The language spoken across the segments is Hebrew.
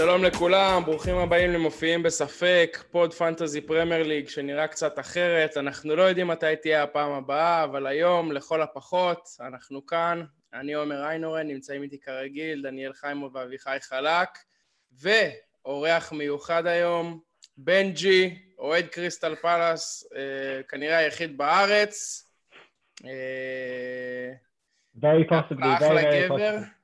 שלום לכולם, ברוכים הבאים למופיעים בספק, pod Fantasy Premier League שנראה קצת אחרת, אנחנו לא יודעים מתי תהיה הפעם הבאה, אבל היום, לכל הפחות, אנחנו כאן, אני עומר איינורן, נמצאים איתי כרגיל, דניאל חיימו ואביחי חלק, ואורח מיוחד היום, בנג'י, אוהד קריסטל פלאס, אה, כנראה היחיד בארץ. אה, very possibly, אחלה גבר.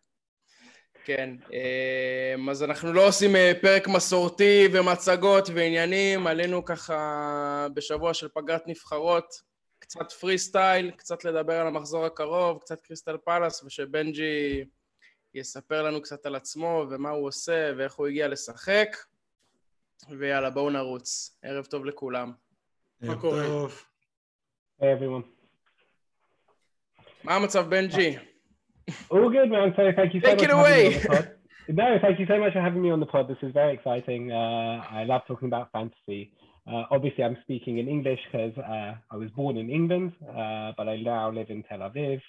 כן, אה, אז אנחנו לא עושים אה, פרק מסורתי ומצגות ועניינים, עלינו ככה בשבוע של פגרת נבחרות, קצת פרי סטייל, קצת לדבר על המחזור הקרוב, קצת קריסטל פלאס, ושבנג'י יספר לנו קצת על עצמו ומה הוא עושה ואיך הוא הגיע לשחק. ויאללה, בואו נרוץ. ערב טוב לכולם. ערב טוב. Hey everyone. מה המצב, בנג'י? All good, man. So thank you so Take much it for away. me on the pod. No, thank you so much for having me on the pod. This is very exciting. Uh, I love talking about fantasy. Uh, obviously, I'm speaking in English because uh, I was born in England, uh, but I now live in Tel Aviv.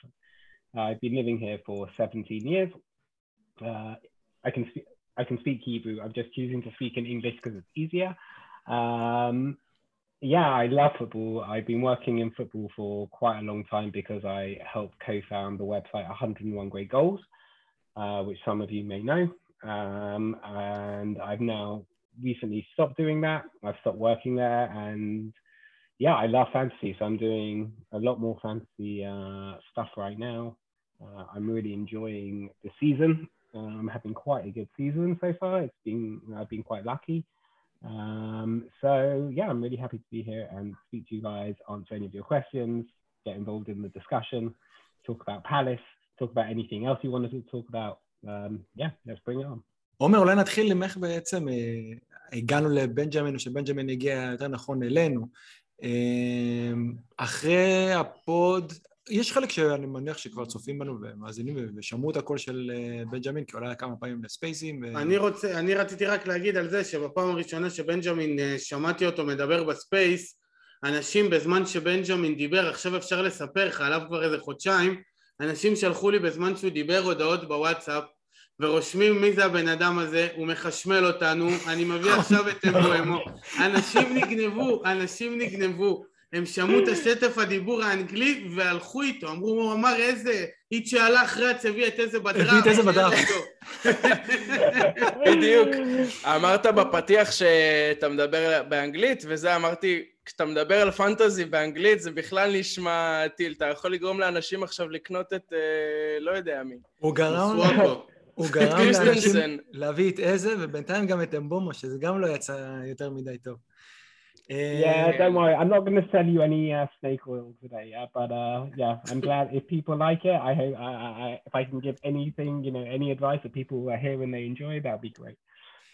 I've been living here for 17 years. Uh, I can speak. I can speak Hebrew. I'm just choosing to speak in English because it's easier. Um, yeah, I love football. I've been working in football for quite a long time because I helped co-found the website 101 Great Goals, uh, which some of you may know. Um, and I've now recently stopped doing that. I've stopped working there, and yeah, I love fantasy. So I'm doing a lot more fantasy uh, stuff right now. Uh, I'm really enjoying the season. I'm having quite a good season so far. It's been I've been quite lucky. Um, so yeah, I'm really happy to be here and speak to you guys, answer any of your questions, get involved in the discussion, talk about Palace, talk about anything else you wanted to talk about. Um, yeah, let's bring it on. עומר, אולי נתחיל עם איך בעצם אה, הגענו לבנג'מין, או שבנג'מין הגיע יותר נכון אלינו. אה, אחרי הפוד, יש חלק שאני מניח שכבר צופים בנו ומאזינים ושמעו את הקול של אה, בנג'מין, כי הוא עלה כמה פעמים לספייסים. ו... אני רוצה, אני רציתי רק להגיד על זה שבפעם הראשונה שבנג'מין, אה, שמעתי אותו מדבר ב space, אנשים בזמן שבנג'מין דיבר, עכשיו אפשר לספר לך עליו כבר איזה חודשיים, אנשים שלחו לי בזמן שהוא דיבר הודעות בוואטסאפ ורושמים מי זה הבן אדם הזה, הוא מחשמל אותנו, אני מביא עכשיו את אמבומו. אנשים נגנבו, אנשים נגנבו. הם שמעו את השטף הדיבור האנגלי והלכו איתו, אמרו, הוא אמר איזה, איץ' שהלך רץ, הביא את איזה בדרף. הביא את איזה בדרף. בדיוק. אמרת בפתיח שאתה מדבר באנגלית, וזה אמרתי, כשאתה מדבר על פנטזי באנגלית, זה בכלל נשמע טיל. אתה יכול לגרום לאנשים עכשיו לקנות את אה, לא יודע מי. הוא גרם. הוא גרם. לאנשים להביא את איזה, ובינתיים גם את אמבומו, שזה גם לא יצא יותר מדי טוב. Yeah, don't worry. I'm not going to sell you any uh, snake oil today. Yeah, but uh, yeah, I'm glad if people like it. I hope I, I, if I can give anything, you know, any advice that people are here and they enjoy, that'd be great.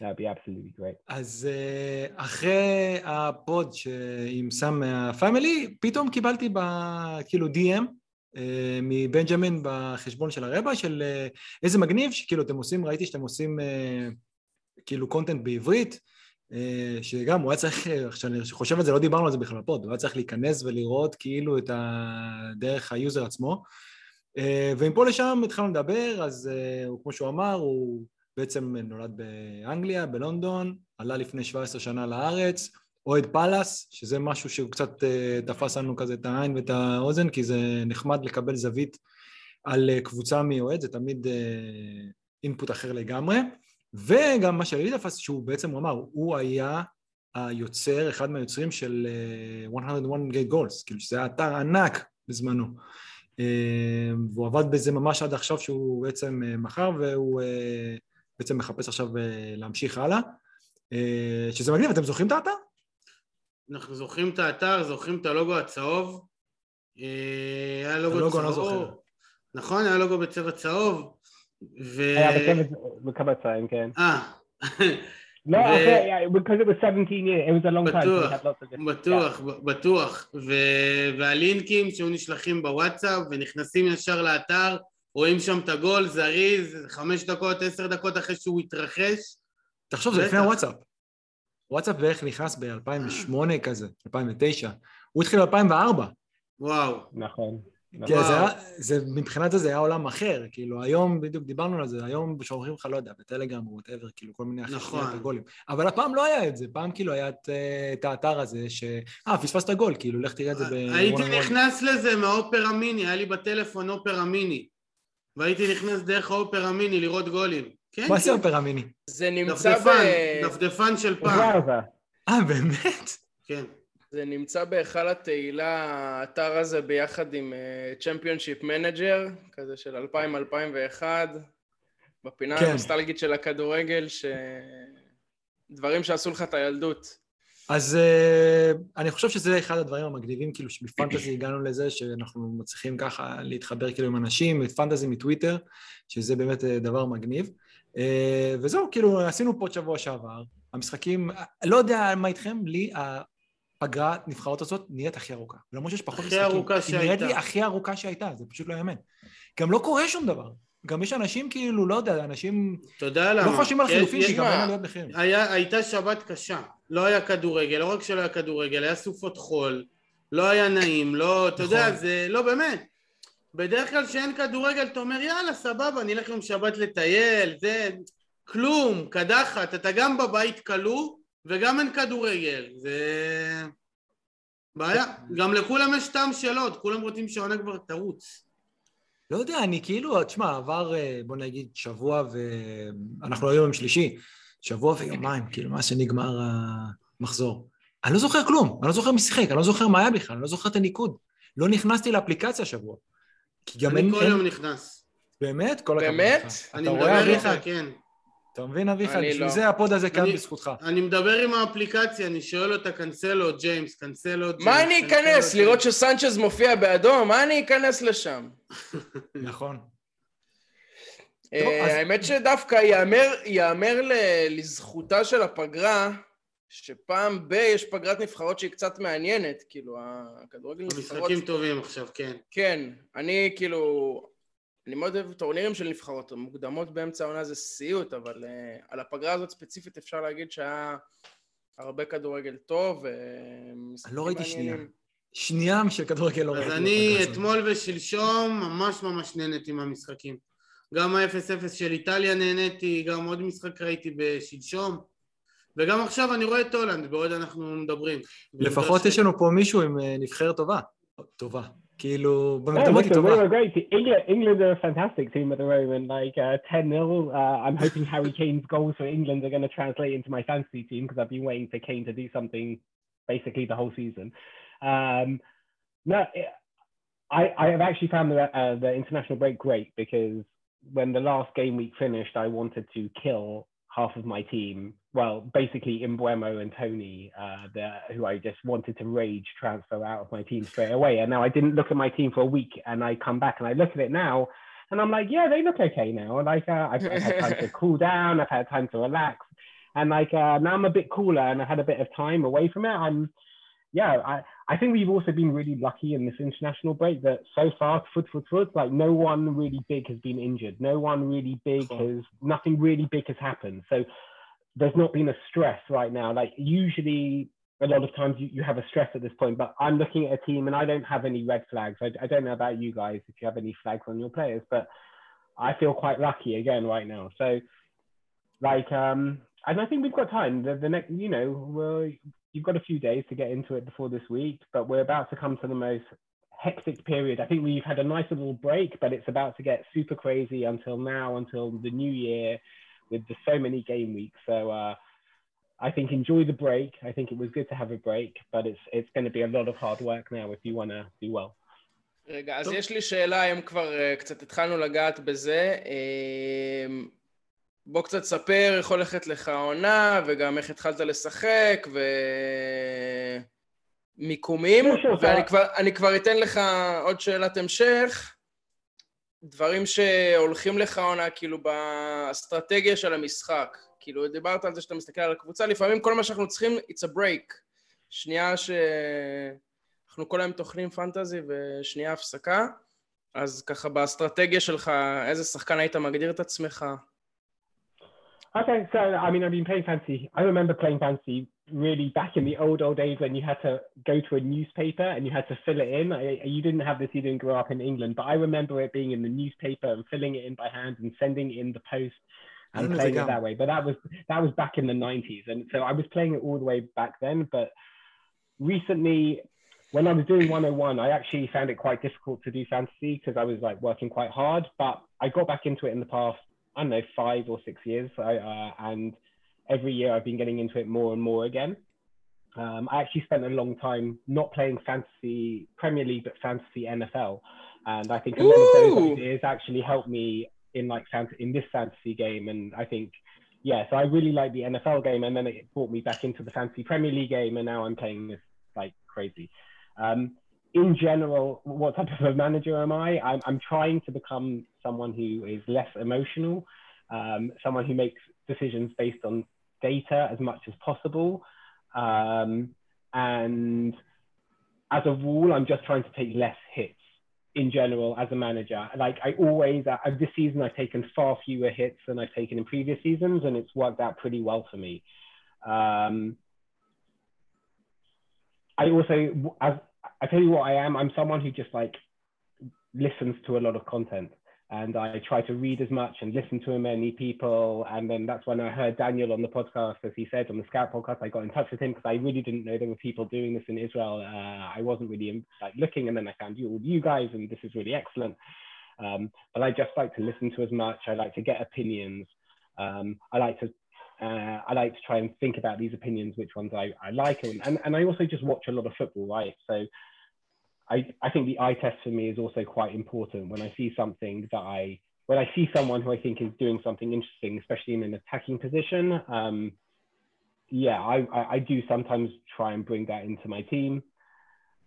That'd be absolutely great. אז אה, אחרי ה pod עם סם מה family, פתאום קיבלתי ב... כאילו DM אה, מבנג'מין בחשבון של הרבה, של אה, איזה מגניב, שכאילו אתם עושים, ראיתי שאתם עושים אה, כאילו content בעברית, אה, שגם הוא היה צריך, אה, כשאני חושב על זה, לא דיברנו על זה בכלל ב pod, הוא היה צריך להיכנס ולראות כאילו את הדרך ה user עצמו. אה, ומפה לשם התחלנו לדבר, אז אה, הוא, כמו שהוא אמר, הוא בעצם נולד באנגליה, בלונדון, עלה לפני 17 שנה לארץ, אוהד פאלאס, שזה משהו שהוא קצת אה, תפס לנו כזה את העין ואת האוזן, כי זה נחמד לקבל זווית על אה, קבוצה מאוהד, זה תמיד אה, אינפוט אחר לגמרי. וגם מה שלי תפס, שהוא בעצם הוא אמר, הוא היה היוצר, אחד מהיוצרים של אה, 101 Gate Goals, כאילו שזה היה אתר ענק בזמנו. אה, והוא עבד בזה ממש עד עכשיו שהוא בעצם אה, מכר, והוא אה, בעצם מחפש עכשיו אה, להמשיך הלאה. אה, שזה מגניב, אתם זוכרים את האתר? אנחנו זוכרים את האתר, זוכרים את הלוגו הצהוב. אה, היה לוגו הלוגו לא צהוב. זוכר. נכון, היה לוגו בצבע צהוב. ו... היה בכמה time, כן. אה, okay, yeah, because it was 17 years, it was a long time. בטוח, בטוח, בטוח. ו- והלינקים שהיו נשלחים בוואטסאפ ונכנסים ישר לאתר, רואים שם את הגול, זריז, חמש דקות, עשר דקות אחרי שהוא התרחש. תחשוב, זה לפני. הוואטסאפ. וואטסאפ בערך נכנס ב-2008 כזה, 2009. הוא התחיל ב-2004. וואו. נכון. כן, זה היה, זה, מבחינת זה זה היה עולם אחר, כאילו היום, בדיוק דיברנו על זה, היום שאומרים לך, לא יודע, בטלגרם או whatever, כאילו כל מיני נכון. אחרים גולים. אבל הפעם לא היה את זה, פעם כאילו היה את, אה, את האתר הזה, ש... אה, פספסת גול, כאילו, לך תראה את זה ב... הייתי נכנס לזה מה Opera Mini, היה לי בטלפון Opera Mini. והייתי נכנס דרך ה Opera Mini לראות גולים. כן, מה זה כן. Opera Mini? זה נמצא ב... דפדפן, דפדפן של פעם. אה, באמת? כן. זה נמצא בהיכל התהילה, האתר הזה ביחד עם Championship Manager, כזה של 2000-2001, בפינה כן. הנוסטלגית של הכדורגל, ש... דברים שעשו לך את הילדות. אז uh, אני חושב שזה אחד הדברים המגניבים, כאילו שבפנטזי הגענו לזה שאנחנו מצליחים ככה להתחבר כאילו עם אנשים, פנטזי מטוויטר, שזה באמת אה, דבר מגניב. Uh, וזהו, כאילו עשינו פה שבוע שעבר, המשחקים, לא יודע מה איתכם, לי הפגרת נבחרות הזאת נהיית הכי ארוכה. למרות שיש פחות הכי משחקים. ארוכה היא נראית לי שהייתה. הכי ארוכה שהייתה, זה פשוט לא יאמן. גם לא קורה שום דבר. גם יש אנשים כאילו, לא יודע, אנשים אתה יודע למה? לא חושבים על חילופים, יש- כי גם מה? אין עלויות מחירים. היה, הייתה שבת קשה, לא היה כדורגל, לא רק שלא היה כדורגל, היה סופות חול, לא היה נעים, לא, אתה יודע, נכון. זה, לא באמת. בדרך כלל כשאין כדורגל אתה אומר יאללה סבבה נלך יום שבת לטייל, זה כלום, קדחת, אתה גם בבית כלוא וגם אין כדורגל, זה בעיה. גם לכולם יש טעם של עוד, כולם רוצים שהעונה כבר תרוץ. לא יודע, אני כאילו, תשמע, עבר, אה, בוא נגיד, שבוע ואנחנו היום יום שלישי, שבוע ויומיים, כאילו, מאז שנגמר המחזור. אני לא זוכר כלום, אני לא זוכר מי שיחק, אני לא זוכר מה היה בכלל, אני לא זוכר את הניקוד. לא נכנסתי לאפליקציה השבוע. כי גם אין, אני כל אין, יום נכנס. באמת? כל הכבוד באמת? אני מדבר איתך? כן. אתה מבין, אביחי? אני בשביל לא. זה הפוד הזה כאן אני- בזכותך. אני מדבר עם האפליקציה, אני שואל אותה קנסלו ג'יימס, קנסלו ג'יימס. מה אני אכנס? לראות שסנצ'ז מופיע באדום? מה אני אכנס לשם? נכון. אה, האמת שדווקא ייאמר, לזכותה של הפגרה, שפעם ב- יש פגרת נבחרות שהיא קצת מעניינת, כאילו, הכדורגל נבחרות... המשחקים טובים עכשיו, כן. כן, אני כאילו... אני מאוד אוהב טורנירים של נבחרות, מוקדמות באמצע העונה זה סיוט, אבל uh, על הפגרה הזאת ספציפית אפשר להגיד שהיה הרבה כדורגל טוב, ומשחקים לא ראיתי שנייה. שנייה של כדורגל לא אז ראיתי. אני בפגרה הזאת. אתמול ושלשום ממש ממש נהניתי מהמשחקים. גם ה-0-0 של איטליה נהניתי, גם עוד משחק ראיתי בשלשום, וגם עכשיו אני רואה את הולנד, בעוד אנחנו מדברים. לפחות יש לנו פה מישהו עם אה, נבחרת טובה. טובה. Kilo. No, listen, we were great. Team. England, England are a fantastic team at the moment. Like uh, ten nil, 0 uh, I'm hoping Harry Kane's goals for England are going to translate into my fantasy team because I've been waiting for Kane to do something basically the whole season. Um, no, it, I, I have actually found the uh, the international break great because when the last game week finished, I wanted to kill half of my team well, basically Imbuemo and Tony, uh, the, who I just wanted to rage transfer out of my team straight away. And now I didn't look at my team for a week, and I come back and I look at it now, and I'm like, yeah, they look okay now. Like uh, I've, I've had time to cool down, I've had time to relax, and like uh, now I'm a bit cooler, and I had a bit of time away from it. I'm, yeah, I, I think we've also been really lucky in this international break that so far, foot foot foot, like no one really big has been injured. No one really big has, nothing really big has happened. So there's not been a stress right now. Like usually a lot of times you, you have a stress at this point, but I'm looking at a team and I don't have any red flags. I, I don't know about you guys if you have any flags on your players, but I feel quite lucky again right now. So like um and I think we've got time. The, the next you know, well you've got a few days to get into it before this week, but we're about to come to the most hectic period. I think we've had a nice little break, but it's about to get super crazy until now, until the new year with the, so many game weeks. So uh, I think enjoy the break. I think it was good to have a break, but it's it's going to be a lot of hard work now if you want to do well. רגע, אז. יש לי שאלה, אם כבר אה, קצת התחלנו לגעת בזה. אה, בוא קצת ספר איך הולכת לך העונה, וגם איך התחלת לשחק, ומיקומים. ואני כבר, כבר אתן לך עוד שאלת המשך. דברים שהולכים לך העונה, כאילו, באסטרטגיה של המשחק. כאילו, דיברת על זה שאתה מסתכל על הקבוצה, לפעמים כל מה שאנחנו צריכים, it's a break. שנייה ש... אנחנו כל היום טוחנים פנטזי ושנייה הפסקה, אז ככה באסטרטגיה שלך, איזה שחקן היית מגדיר את עצמך? Okay, so I mean, I've been playing fantasy. I remember playing fantasy really back in the old old days when you had to go to a newspaper and you had to fill it in. I, you didn't have this, you didn't grow up in England, but I remember it being in the newspaper and filling it in by hand and sending in the post and playing it that way. But that was that was back in the 90s, and so I was playing it all the way back then. But recently, when I was doing 101, I actually found it quite difficult to do fantasy because I was like working quite hard. But I got back into it in the past, I don't know, five or six years, I, uh, and every year I've been getting into it more and more again. Um, I actually spent a long time not playing fantasy Premier League, but fantasy NFL, and I think a lot of those ideas actually helped me in like in this fantasy game. And I think, yeah, so I really like the NFL game, and then it brought me back into the fantasy Premier League game, and now I'm playing this like crazy. Um, in general, what type of a manager am I? I'm, I'm trying to become someone who is less emotional, um, someone who makes decisions based on data as much as possible. Um, and as a rule, I'm just trying to take less hits in general as a manager. Like I always, uh, this season, I've taken far fewer hits than I've taken in previous seasons, and it's worked out pretty well for me. Um, I also, as I tell you what I am, I'm someone who just like listens to a lot of content and I try to read as much and listen to many people. And then that's when I heard Daniel on the podcast, as he said on the Scout podcast. I got in touch with him because I really didn't know there were people doing this in Israel. Uh, I wasn't really like looking, and then I found you you guys, and this is really excellent. Um, but I just like to listen to as much. I like to get opinions. Um, I like to uh, I like to try and think about these opinions, which ones I, I like, and, and, and I also just watch a lot of football, right? So I, I think the eye test for me is also quite important when I see something that I when I see someone who I think is doing something interesting, especially in an attacking position. Um, yeah, I, I, I do sometimes try and bring that into my team.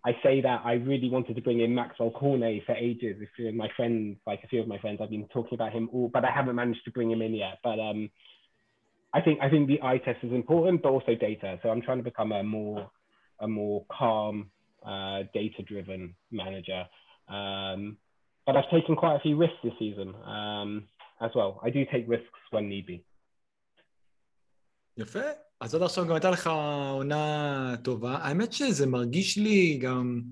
I say that I really wanted to bring in Maxwell Cornet for ages. If you're my friends, like a few of my friends, I've been talking about him all, but I haven't managed to bring him in yet. But um, I think I think the eye test is important, but also data. So I'm trying to become a more a more calm uh, data-driven manager. Um, but I've taken quite a few risks this season um, as well. I do take risks when need be. יפה. אז עד עכשיו גם הייתה לך עונה טובה. האמת שזה מרגיש לי גם,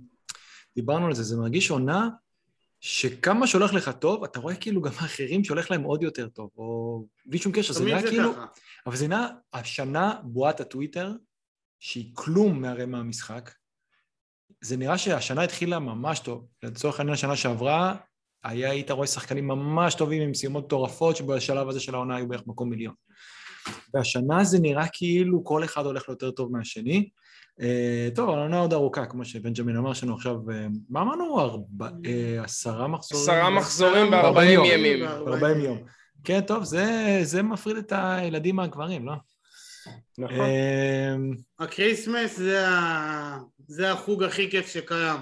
דיברנו על זה, זה מרגיש עונה שכמה שהולך לך טוב, אתה רואה כאילו גם האחרים שהולך להם עוד יותר טוב, או בלי שום קשר, זה נראה כאילו... ככה. אבל זה נראה, השנה בועת הטוויטר, שהיא כלום מהרי מהמשחק, זה נראה שהשנה התחילה ממש טוב. לצורך העניין, השנה שעברה, היה, היית רואה שחקנים ממש טובים עם סיומות מטורפות, שבשלב הזה של העונה היו בערך מקום מיליון. והשנה זה נראה כאילו כל אחד הולך ליותר טוב מהשני. אה, טוב, העונה עוד ארוכה, כמו שבנג'מין אמר לנו עכשיו, אה, מה אמרנו? ארבע, אה, עשרה מחזורים? עשרה מחזורים בארבעים ימים. בארבעים יום. כן, טוב, זה, זה מפריד את הילדים מהגברים, לא? נכון. ה Christmas זה, ה... זה החג הכי כיף שקיים.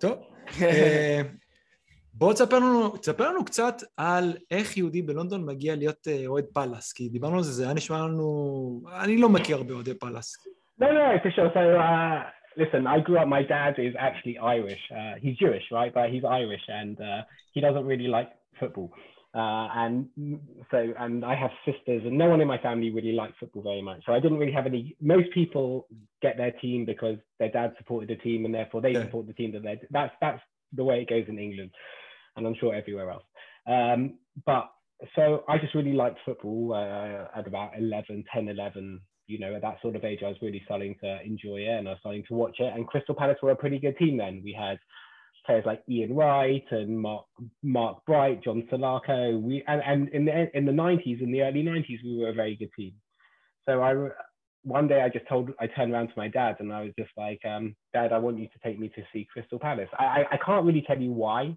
טוב. אה, בואו תספר לנו, תספר לנו קצת על איך יהודי בלונדון מגיע להיות אה, אוהד פאלאס, כי דיברנו על זה, זה היה נשמע לנו... אני לא מכיר הרבה אוהדי פאלאס. No, no, for sure. So, uh, listen, I grew up, my dad is actually Irish. Uh, he's Jewish, right? But he's Irish and uh, he doesn't really like football. Uh, and so, and I have sisters, and no one in my family really likes football very much. So I didn't really have any. Most people get their team because their dad supported the team, and therefore they yeah. support the team that they. That's that's the way it goes in England, and I'm sure everywhere else. Um, but so I just really liked football uh, at about 11, 10, 11. You know, at that sort of age, I was really starting to enjoy it, and I was starting to watch it. And Crystal Palace were a pretty good team then. We had players like Ian Wright and Mark Mark Bright, John Salako. We and, and in the in the 90s, in the early 90s, we were a very good team. So I one day I just told I turned around to my dad and I was just like, um, Dad, I want you to take me to see Crystal Palace. I I, I can't really tell you why,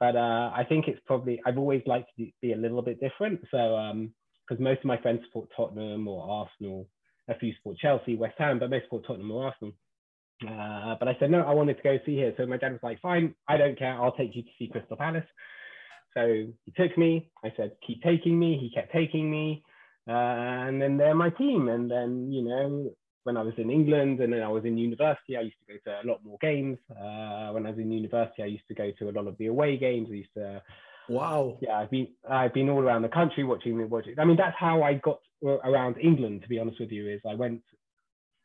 but uh, I think it's probably I've always liked to be a little bit different. So um, because most of my friends support Tottenham or Arsenal, a few support Chelsea, West Ham, but most support Tottenham or Arsenal. Uh, but I said, no, I wanted to go see her. So my dad was like, fine, I don't care. I'll take you to see Crystal Palace. So he took me. I said, keep taking me. He kept taking me. Uh, and then they're my team. And then, you know, when I was in England and then I was in university, I used to go to a lot more games. Uh, when I was in university, I used to go to a lot of the away games. I used to Wow. Yeah, I've been I've been all around the country watching watching. I mean, that's how I got around England, to be honest with you, is I went.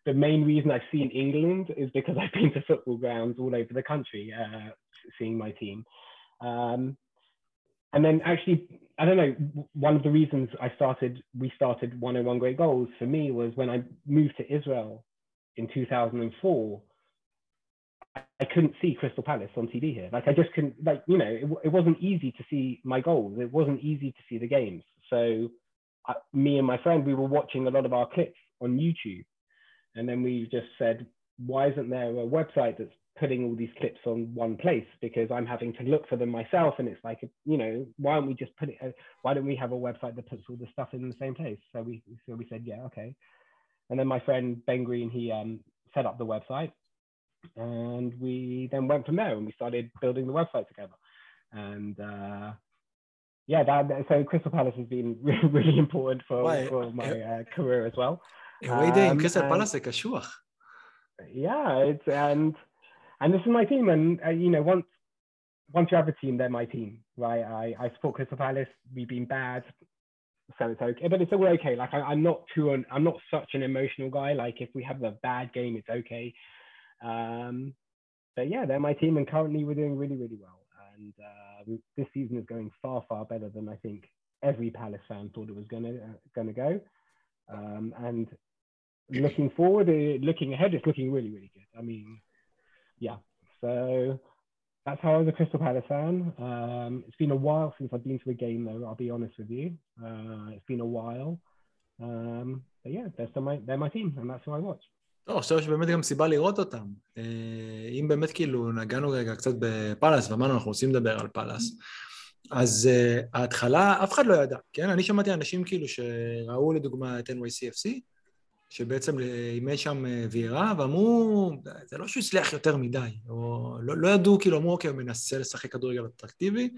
The main reason I've seen England is because I've been to football grounds all over the country, uh, seeing my team. Um, and then actually, I don't know, one of the reasons I started, we started 101 Great Goals for me was when I moved to Israel in 2004. I couldn't see Crystal Palace on TV here. Like I just couldn't, like, you know, it, it wasn't easy to see my goals. It wasn't easy to see the games. So I, me and my friend, we were watching a lot of our clips on YouTube. And then we just said, why isn't there a website that's putting all these clips on one place? Because I'm having to look for them myself. And it's like, you know, why don't we just put it, uh, why don't we have a website that puts all the stuff in the same place? So we, so we said, yeah, okay. And then my friend Ben Green, he um, set up the website and we then went from there and we started building the website together. And uh, yeah, that, so Crystal Palace has been really important for, for my uh, career as well um, in Palace. Yeah, it's and and this is my team, and uh, you know once once you have a team, they're my team, right? I, I support Crystal Palace. We've been bad, so it's okay. But it's all okay. Like I, am not too, an, I'm not such an emotional guy. Like if we have a bad game, it's okay. Um, but yeah, they're my team, and currently we're doing really, really well. And uh, we, this season is going far, far better than I think every Palace fan thought it was gonna uh, gonna go. Um, and looking forward, uh, looking ahead, it's looking really, really good. I mean, yeah. So that's how I was a Crystal Palace fan. Um, it's been a while since I've been to a game, though. I'll be honest with you. Uh, it's been a while. Um, but yeah, they're still my they're my team, and that's who I watch. לא, עכשיו יש באמת גם סיבה לראות אותם. אה, אם באמת כאילו נגענו רגע קצת בפאלאס ואמרנו אנחנו רוצים לדבר על פאלאס, אז uh, ההתחלה אף אחד לא ידע, כן? אני שמעתי אנשים כאילו שראו לדוגמה את NYCFC, שבעצם אימץ שם אה, ויירה, ואמרו, זה לא שהוא הצליח יותר מדי, או לא, לא ידעו, כאילו אמרו, אוקיי, הוא מנסה לשחק כדורגל אטרקטיבי,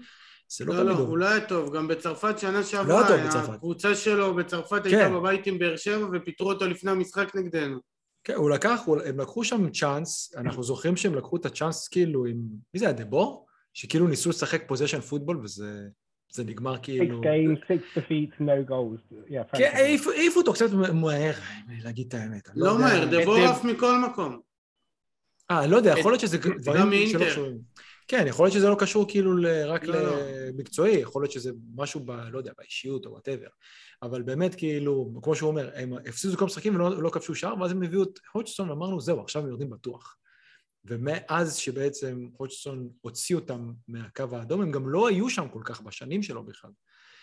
זה לא לא, לא, תמיד הוא לא היה טוב, גם בצרפת שנה לא שעברה, היה טוב בצרפת. הקבוצה שלו בצרפת כן. הייתה בבית עם באר שבע ופיטרו אותו לפני המשחק נגדנו. כן, הוא לקח, הוא, הם לקחו שם צ'אנס, אנחנו זוכרים שהם לקחו את הצ'אנס כאילו עם, מי זה היה, דבור? שכאילו ניסו לשחק פוזיישן פוטבול וזה זה נגמר Six כאילו... games, six defeats, no goals. Yeah, כן. העיפו אותו קצת מהר, להגיד את האמת. לא יודע. מהר, דבור דב- עף מכל מקום. אה, לא יודע, יכול להיות שזה דברים שלא. קשורים. כן, יכול להיות שזה לא קשור כאילו רק לא, לא. למקצועי, יכול להיות שזה משהו ב... לא יודע, באישיות או whatever. אבל באמת, כאילו, כמו שהוא אומר, הם הפסידו כל המשחקים ולא לא כבשו שער, ואז הם הביאו את הודג'סון ואמרנו, זהו, עכשיו הם יורדים בטוח. ומאז שבעצם הודג'סון הוציא אותם מהקו האדום, הם גם לא היו שם כל כך בשנים שלו בכלל.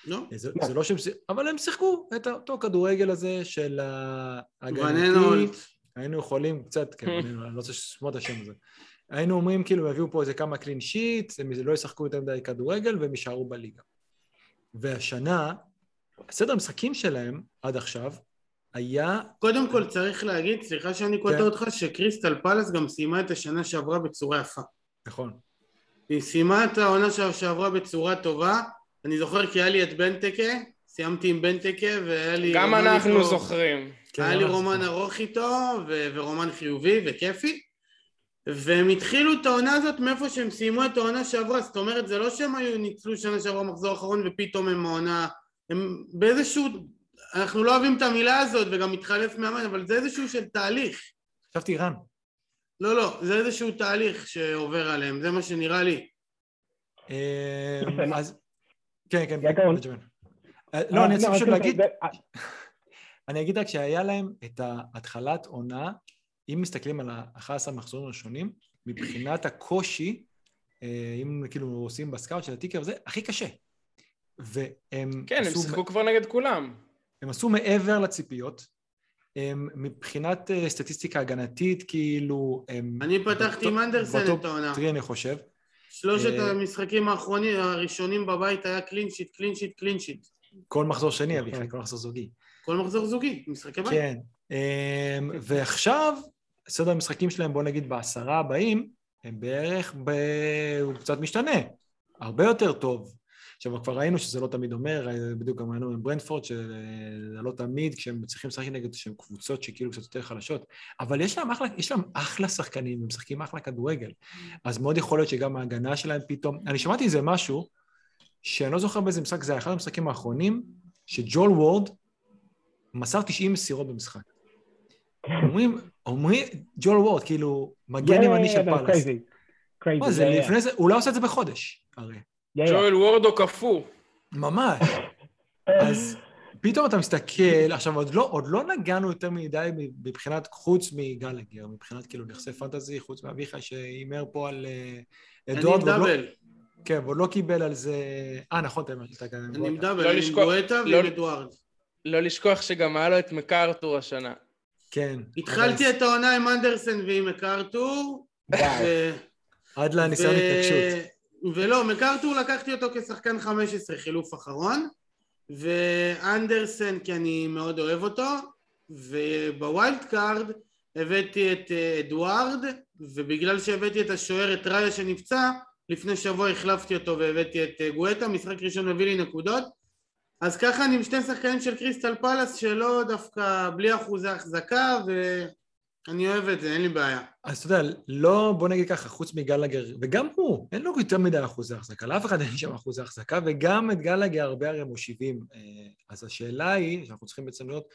לא? זה, זה לא שהם... אבל הם שיחקו את אותו כדורגל הזה של ההגנתי. היינו יכולים קצת, כן, אני לא רוצה לשמוע את השם הזה. היינו אומרים כאילו, יביאו פה איזה כמה קלין שיט, הם לא ישחקו יותר מדי כדורגל והם יישארו בליגה. והשנה, סדר המשחקים שלהם עד עכשיו היה... קודם כל צריך להגיד, סליחה שאני קוטע כן. אותך, שקריסטל פלס גם סיימה את השנה שעברה בצורה יפה. נכון. היא סיימה את העונה שעברה בצורה טובה. אני זוכר כי היה לי את בנטקה, סיימתי עם בנטקה והיה לי... גם אנחנו איתו- זוכרים. כן, היה לי ממש. רומן ארוך איתו, ו- ורומן חיובי וכיפי. והם התחילו את העונה הזאת מאיפה שהם סיימו את העונה שעברה, זאת אומרת זה לא שהם היו ניצלו שנה שעברה מחזור אחרון ופתאום הם העונה, הם באיזשהו, אנחנו לא אוהבים את המילה הזאת וגם מתחלף מאמן, אבל זה איזשהו של תהליך. חשבתי רן. לא, לא, זה איזשהו תהליך שעובר עליהם, זה מה שנראה לי. אה. אז... כן, כן. בנג'מין. אה, לא, אני Uh, רוצה פשוט להגיד, אני אגיד רק שהיה להם את ההתחלת עונה, אם מסתכלים על ה-11 מחזורים הראשונים, מבחינת הקושי, אה, אם כאילו עושים בסקאוט של הטיקר וזה, הכי קשה. והם כן, הם שיחקו כבר נגד כולם. הם עשו מעבר לציפיות. הם מבחינת אה, סטטיסטיקה הגנתית, כאילו, הם... אני פתחתי עם אנדרסן את העונה. טרי, אני חושב. שלושת אה, המשחקים האחרונים, הראשונים בבית היה clean sheet, clean sheet, clean sheet. כל מחזור שני. אביחי, כל מחזור זוגי. כל מחזור זוגי, משחקי בית. כן. אמ, ועכשיו, סדר המשחקים שלהם, בוא נגיד בעשרה הבאים, הם בערך ב... הוא קצת משתנה, הרבה יותר טוב. עכשיו, כבר ראינו שזה לא תמיד אומר, בדיוק גם ראינו עם ברנדפורד, שזה לא תמיד, כשהם צריכים לשחק נגד שהן קבוצות שכאילו קצת יותר חלשות, אבל יש להם אחלה, יש להם אחלה שחקנים, הם משחקים אחלה כדורגל. אז מאוד יכול להיות שגם ההגנה שלהם פתאום... אני שמעתי איזה משהו, שאני לא זוכר באיזה משחק, זה היה אחד המשחקים האחרונים, שג'ול וורד מסר 90 מסירות במשחק. אומרים, אומרים, ג'ול וורד, כאילו, מגן ימני של פאלאס. מה זה, לפני זה, הוא לא עושה את זה בחודש, הרי. ג'ואל וורד או קפוא. ממש. אז פתאום אתה מסתכל, עכשיו עוד לא, עוד לא נגענו יותר מדי מבחינת, חוץ מגלגר, מבחינת כאילו נכסי פנטזי, חוץ מאביחי שהימר פה על אדוארד. אני עם דאבל. כן, ועוד לא קיבל על זה... אה, נכון, אתה גם עם אני עם דאבל, אני עם גואטה ועם אדוארד. לא לשכוח שגם היה לו את מקארתור השנה. כן. התחלתי את העונה עם אנדרסן ועם מקארתור. עד לניסיון התנגשות. ולא, מקארתור לקחתי אותו כשחקן 15 חילוף אחרון. ואנדרסן כי אני מאוד אוהב אותו, וב wild card הבאתי את אה, אדוארד, ובגלל שהבאתי את השוער, את ראיה שנפצע, לפני שבוע החלפתי אותו והבאתי את אה, גואטה, משחק ראשון מביא לי נקודות. אז ככה אני עם שני שחקנים של קריסטל פלאס שלא דווקא בלי אחוזי החזקה, ו... אני אוהב את זה, אין לי בעיה. אז אתה יודע, לא, בוא נגיד ככה, חוץ מגלגר, וגם הוא, אין לו יותר מדי אחוזי החזקה, לאף אחד אין שם אחוזי החזקה, וגם את גלגר הרבה הרי מושיבים. אה, אז השאלה היא, שאנחנו צריכים בעצם לראות,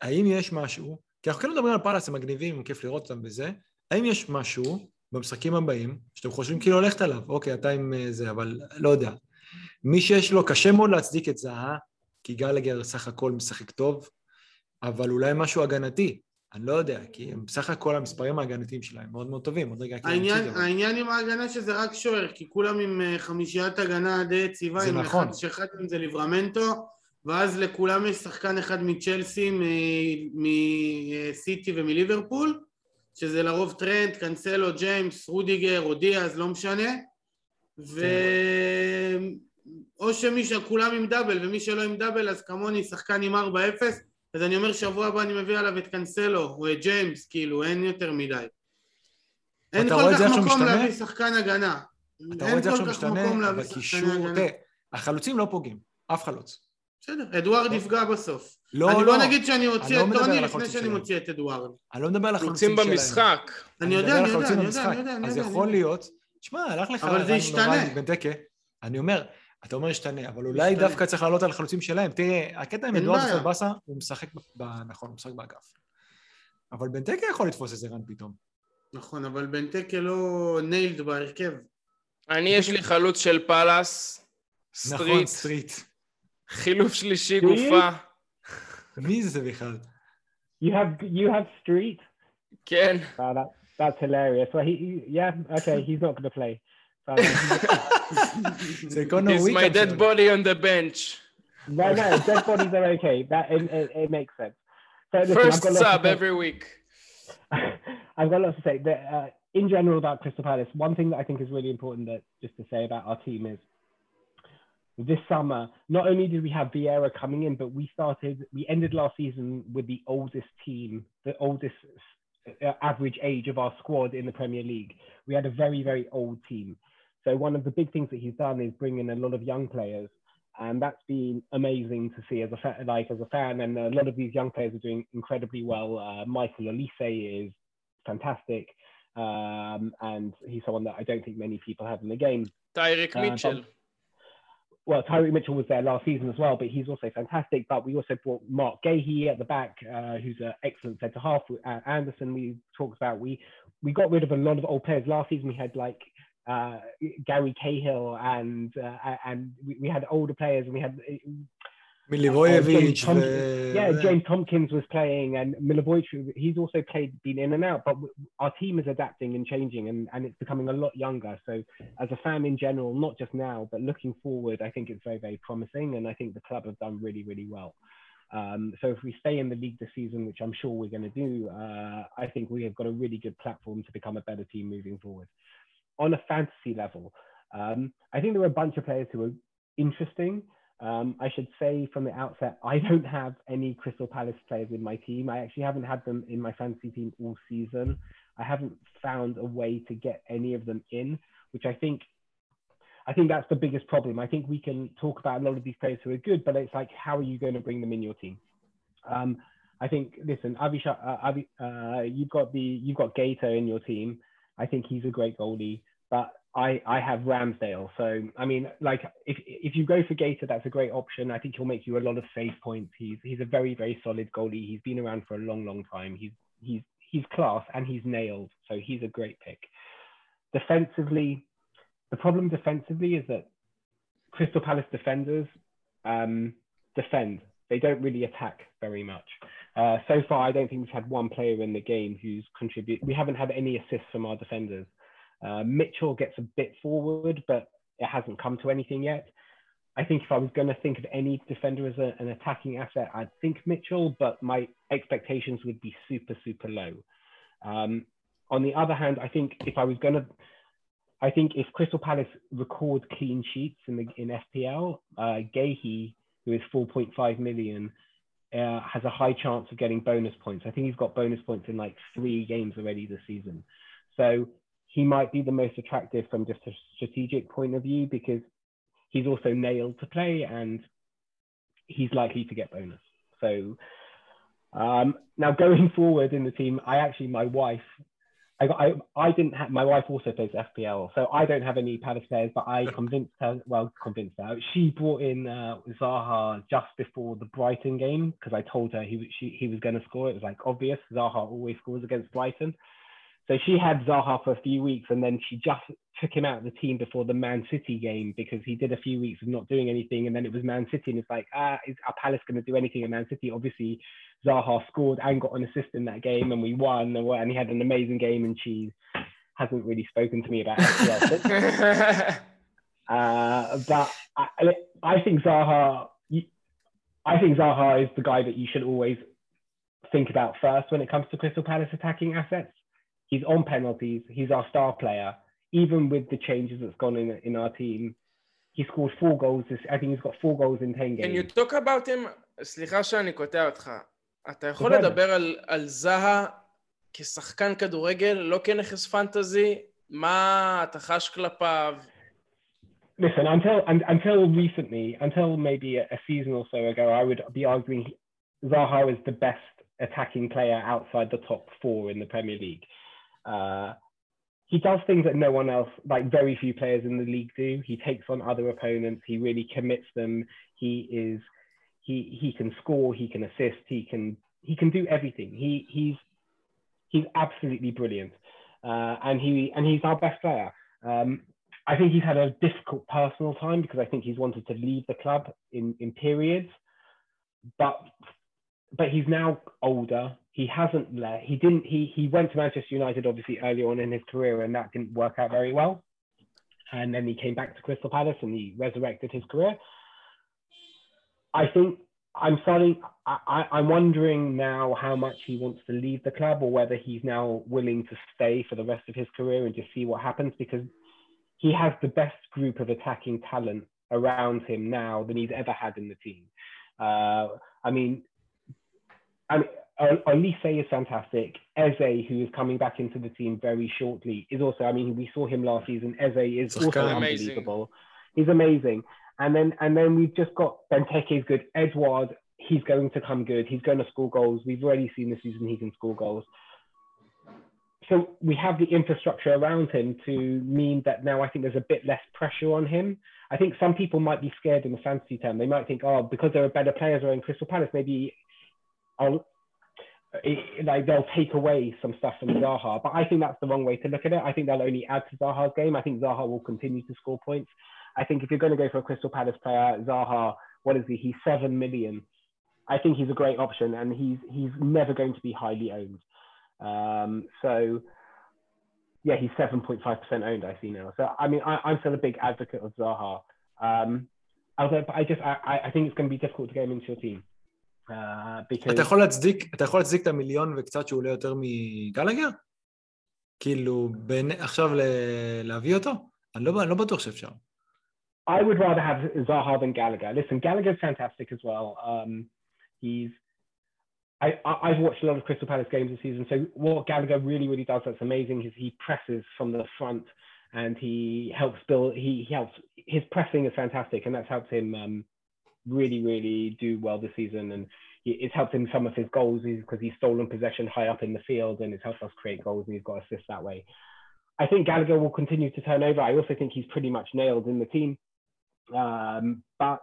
האם יש משהו, כי אנחנו כן מדברים על פאלאס, הם מגניבים, כיף לראות אותם בזה, האם יש משהו במשחקים הבאים, שאתם חושבים כאילו ללכת עליו, אוקיי, אתה עם אה, זה, אבל לא יודע. מי שיש לו, קשה מאוד להצדיק את זה? כי גלגר סך הכל משחק טוב, אבל אולי משהו הגנתי. אני לא יודע, כי הם בסך הכל המספרים ההגנתיים שלהם מאוד מאוד טובים, עוד רגע... העניין, העניין עם ההגנה שזה רק שוער, כי כולם עם אה, חמישיית הגנה די יציבה, זה נכון. אחד, שאחד מהם זה ליברמנטו, ואז לכולם יש שחקן אחד מצ'לסי, מסיטי ומליברפול, שזה לרוב טרנט, קנסלו, ג'יימס, רודיגר או דיאז, לא משנה, ו... כן. או שמי שכולם עם דאבל, ומי שלא עם דאבל אז כמוני שחקן עם 4-0 אז אני אומר שבוע הבא אני מביא עליו את קנסלו או את ג'יימס, כאילו אין יותר מדי. אין כל כך מקום להביא שחקן הגנה. אתה רואה את זה איך שהוא משתנה, אבל קישור, תראה, החלוצים לא פוגעים, אף חלוץ. בסדר, אדוארד יפגע בסוף. לא, לא. בוא נגיד שאני אוציא את טוני לפני שאני מוציא את אדוארד. אני לא מדבר על החלוצים שלהם. במשחק. אני יודע, אני יודע, אני יודע. אז יכול להיות, תשמע, הלך לך... אבל זה ישתנה. אני אומר, אתה אומר ישתנה, אבל אולי דווקא צריך לעלות על החלוצים שלהם. תראה, הקטע עם אדוארד פלבאסה, הוא משחק, נכון, הוא משחק באגף. אבל בנטקה יכול לתפוס איזה run פתאום. נכון, אבל בנטקה לא nailed בהרכב. אני, יש לי חלוץ של פאלאס, סטריט. נכון, סטריט. חילוף שלישי גופה. מי זה בכלל? You have, you have Street? כן. That's hilarious. Well, he, yeah, okay, he's not going to play. He's my dead body on the bench. No, no, dead bodies are okay. That it, it, it makes sense. So, listen, First sub every week. I've got lots to say. That, uh, in general about Crystal Palace, one thing that I think is really important that just to say about our team is this summer, not only did we have Vieira coming in, but we started, we ended last season with the oldest team, the oldest uh, average age of our squad in the Premier League. We had a very, very old team. So one of the big things that he's done is bring in a lot of young players, and that's been amazing to see as a fa- like as a fan. And a lot of these young players are doing incredibly well. Uh, Michael Elise is fantastic, um, and he's someone that I don't think many people have in the game. Tyreek uh, Mitchell. Well, Tyreek Mitchell was there last season as well, but he's also fantastic. But we also brought Mark Gahey at the back, uh, who's an excellent centre half. Uh, Anderson, we talked about. We we got rid of a lot of old players last season. We had like uh, Gary Cahill and uh, and we, we, had older players and we had uh, Milivojevic. Uh, yeah, James Tompkins was playing and Milivojevic, he's also played, been in and out, but our team is adapting and changing and, and it's becoming a lot younger. So as a fan in general, not just now, but looking forward, I think it's very, very promising. And I think the club have done really, really well. Um, so if we stay in the league this season, which I'm sure we're going to do, uh, I think we have got a really good platform to become a better team moving forward on a fantasy level. Um, I think there were a bunch of players who were interesting. Um, I should say from the outset, I don't have any Crystal Palace players in my team. I actually haven't had them in my fantasy team all season. I haven't found a way to get any of them in, which I think I think that's the biggest problem. I think we can talk about a lot of these players who are good, but it's like, how are you going to bring them in your team? Um, I think, listen, Avi, uh, Avi uh, you've got the you've got Gator in your team. I think he's a great goalie. But I, I have Ramsdale. So I mean, like if if you go for Gator, that's a great option. I think he'll make you a lot of save points. He's he's a very very solid goalie. He's been around for a long long time. He's he's he's class and he's nailed. So he's a great pick. Defensively, the problem defensively is that Crystal Palace defenders um, defend. They don't really attack very much. Uh, so far, I don't think we've had one player in the game who's contributed. We haven't had any assists from our defenders. Uh, Mitchell gets a bit forward, but it hasn't come to anything yet. I think if I was going to think of any defender as a, an attacking asset, I'd think Mitchell, but my expectations would be super, super low. Um, on the other hand, I think if I was going to, I think if Crystal Palace record clean sheets in the in FPL, uh, who is 4.5 million, uh, has a high chance of getting bonus points. I think he's got bonus points in like three games already this season. So he might be the most attractive from just a strategic point of view because he's also nailed to play and he's likely to get bonus. So um, now going forward in the team, I actually my wife, I got I, I didn't have my wife also plays FPL, so I don't have any Palace players, but I convinced her. Well, convinced her. She brought in uh, Zaha just before the Brighton game because I told her he she, he was going to score. It was like obvious. Zaha always scores against Brighton. So she had Zaha for a few weeks and then she just took him out of the team before the Man City game because he did a few weeks of not doing anything. And then it was Man City and it's like, ah, is our Palace going to do anything in Man City? Obviously, Zaha scored and got an assist in that game and we won and he had an amazing game and she hasn't really spoken to me about it. uh, but I, I think Zaha, I think Zaha is the guy that you should always think about first when it comes to Crystal Palace attacking assets He's on penalties. He's our star player. Even with the changes that's gone in in our team, he scored four goals. I think he's got four goals in 10 games. Can you talk about him? סליחה שאני קוטע אותך. אתה יכול לדבר על, על זהה כשחקן כדורגל, לא כנכס פנטזי? מה אתה חש כלפיו? Listen, until until recently, until maybe a, a season or so ago, I would be arguing Zaha is the best attacking player outside the top four in the Premier League. Uh, he does things that no one else, like very few players in the league do. He takes on other opponents. He really commits them. He is, he he can score. He can assist. He can he can do everything. He he's he's absolutely brilliant, uh, and he and he's our best player. Um, I think he's had a difficult personal time because I think he's wanted to leave the club in in periods, but but he's now older he hasn't left. He didn't. He he went to Manchester United obviously early on in his career, and that didn't work out very well. And then he came back to Crystal Palace and he resurrected his career. I think I'm starting. I, I'm wondering now how much he wants to leave the club, or whether he's now willing to stay for the rest of his career and just see what happens, because he has the best group of attacking talent around him now than he's ever had in the team. Uh, I mean, I mean, Uh, uh, Olise is fantastic. Eze, who is coming back into the team very shortly, is also. I mean, we saw him last season. Eze is it's also unbelievable. He's amazing. And then and then we've just got Benteke is good. Edouard, he's going to come good. He's going to score goals. We've already seen this season he can score goals. So we have the infrastructure around him to mean that now I think there's a bit less pressure on him. I think some people might be scared in the fantasy term. They might think, oh, because there are better players around Crystal Palace, maybe I'll it, like they'll take away some stuff from Zaha. But I think that's the wrong way to look at it. I think they'll only add to Zaha's game. I think Zaha will continue to score points. I think if you're going to go for a Crystal Palace player, Zaha, what is he? He's seven million. I think he's a great option, and he's he's never going to be highly owned. Um, so yeah, he's seven point five percent owned. I see now. So I mean, I, am still a big advocate of Zaha. Um, although, but I just I, I think it's going to be difficult to get him into your team. because... אתה יכול להצדיק, אתה יכול להצדיק את המיליון וקצת שהוא עולה יותר מגלגר? כאילו, בין, עכשיו ל... להביא אותו? אני לא, אני לא בטוח שאפשר. I would rather have Zaha than Gallagher. Listen, Gallagher's fantastic as well. Um, he's I, I've watched a lot of Crystal Palace games this season. So what Gallagher really, really does that's amazing is he presses from the front and he helps build. He, he helps. His pressing is fantastic, and that's helped him um, really, really do well this season. And it's helped him some of his goals because he's stolen possession high up in the field and it's helped us create goals and he's got assists that way. I think Gallagher will continue to turn over. I also think he's pretty much nailed in the team. Um, but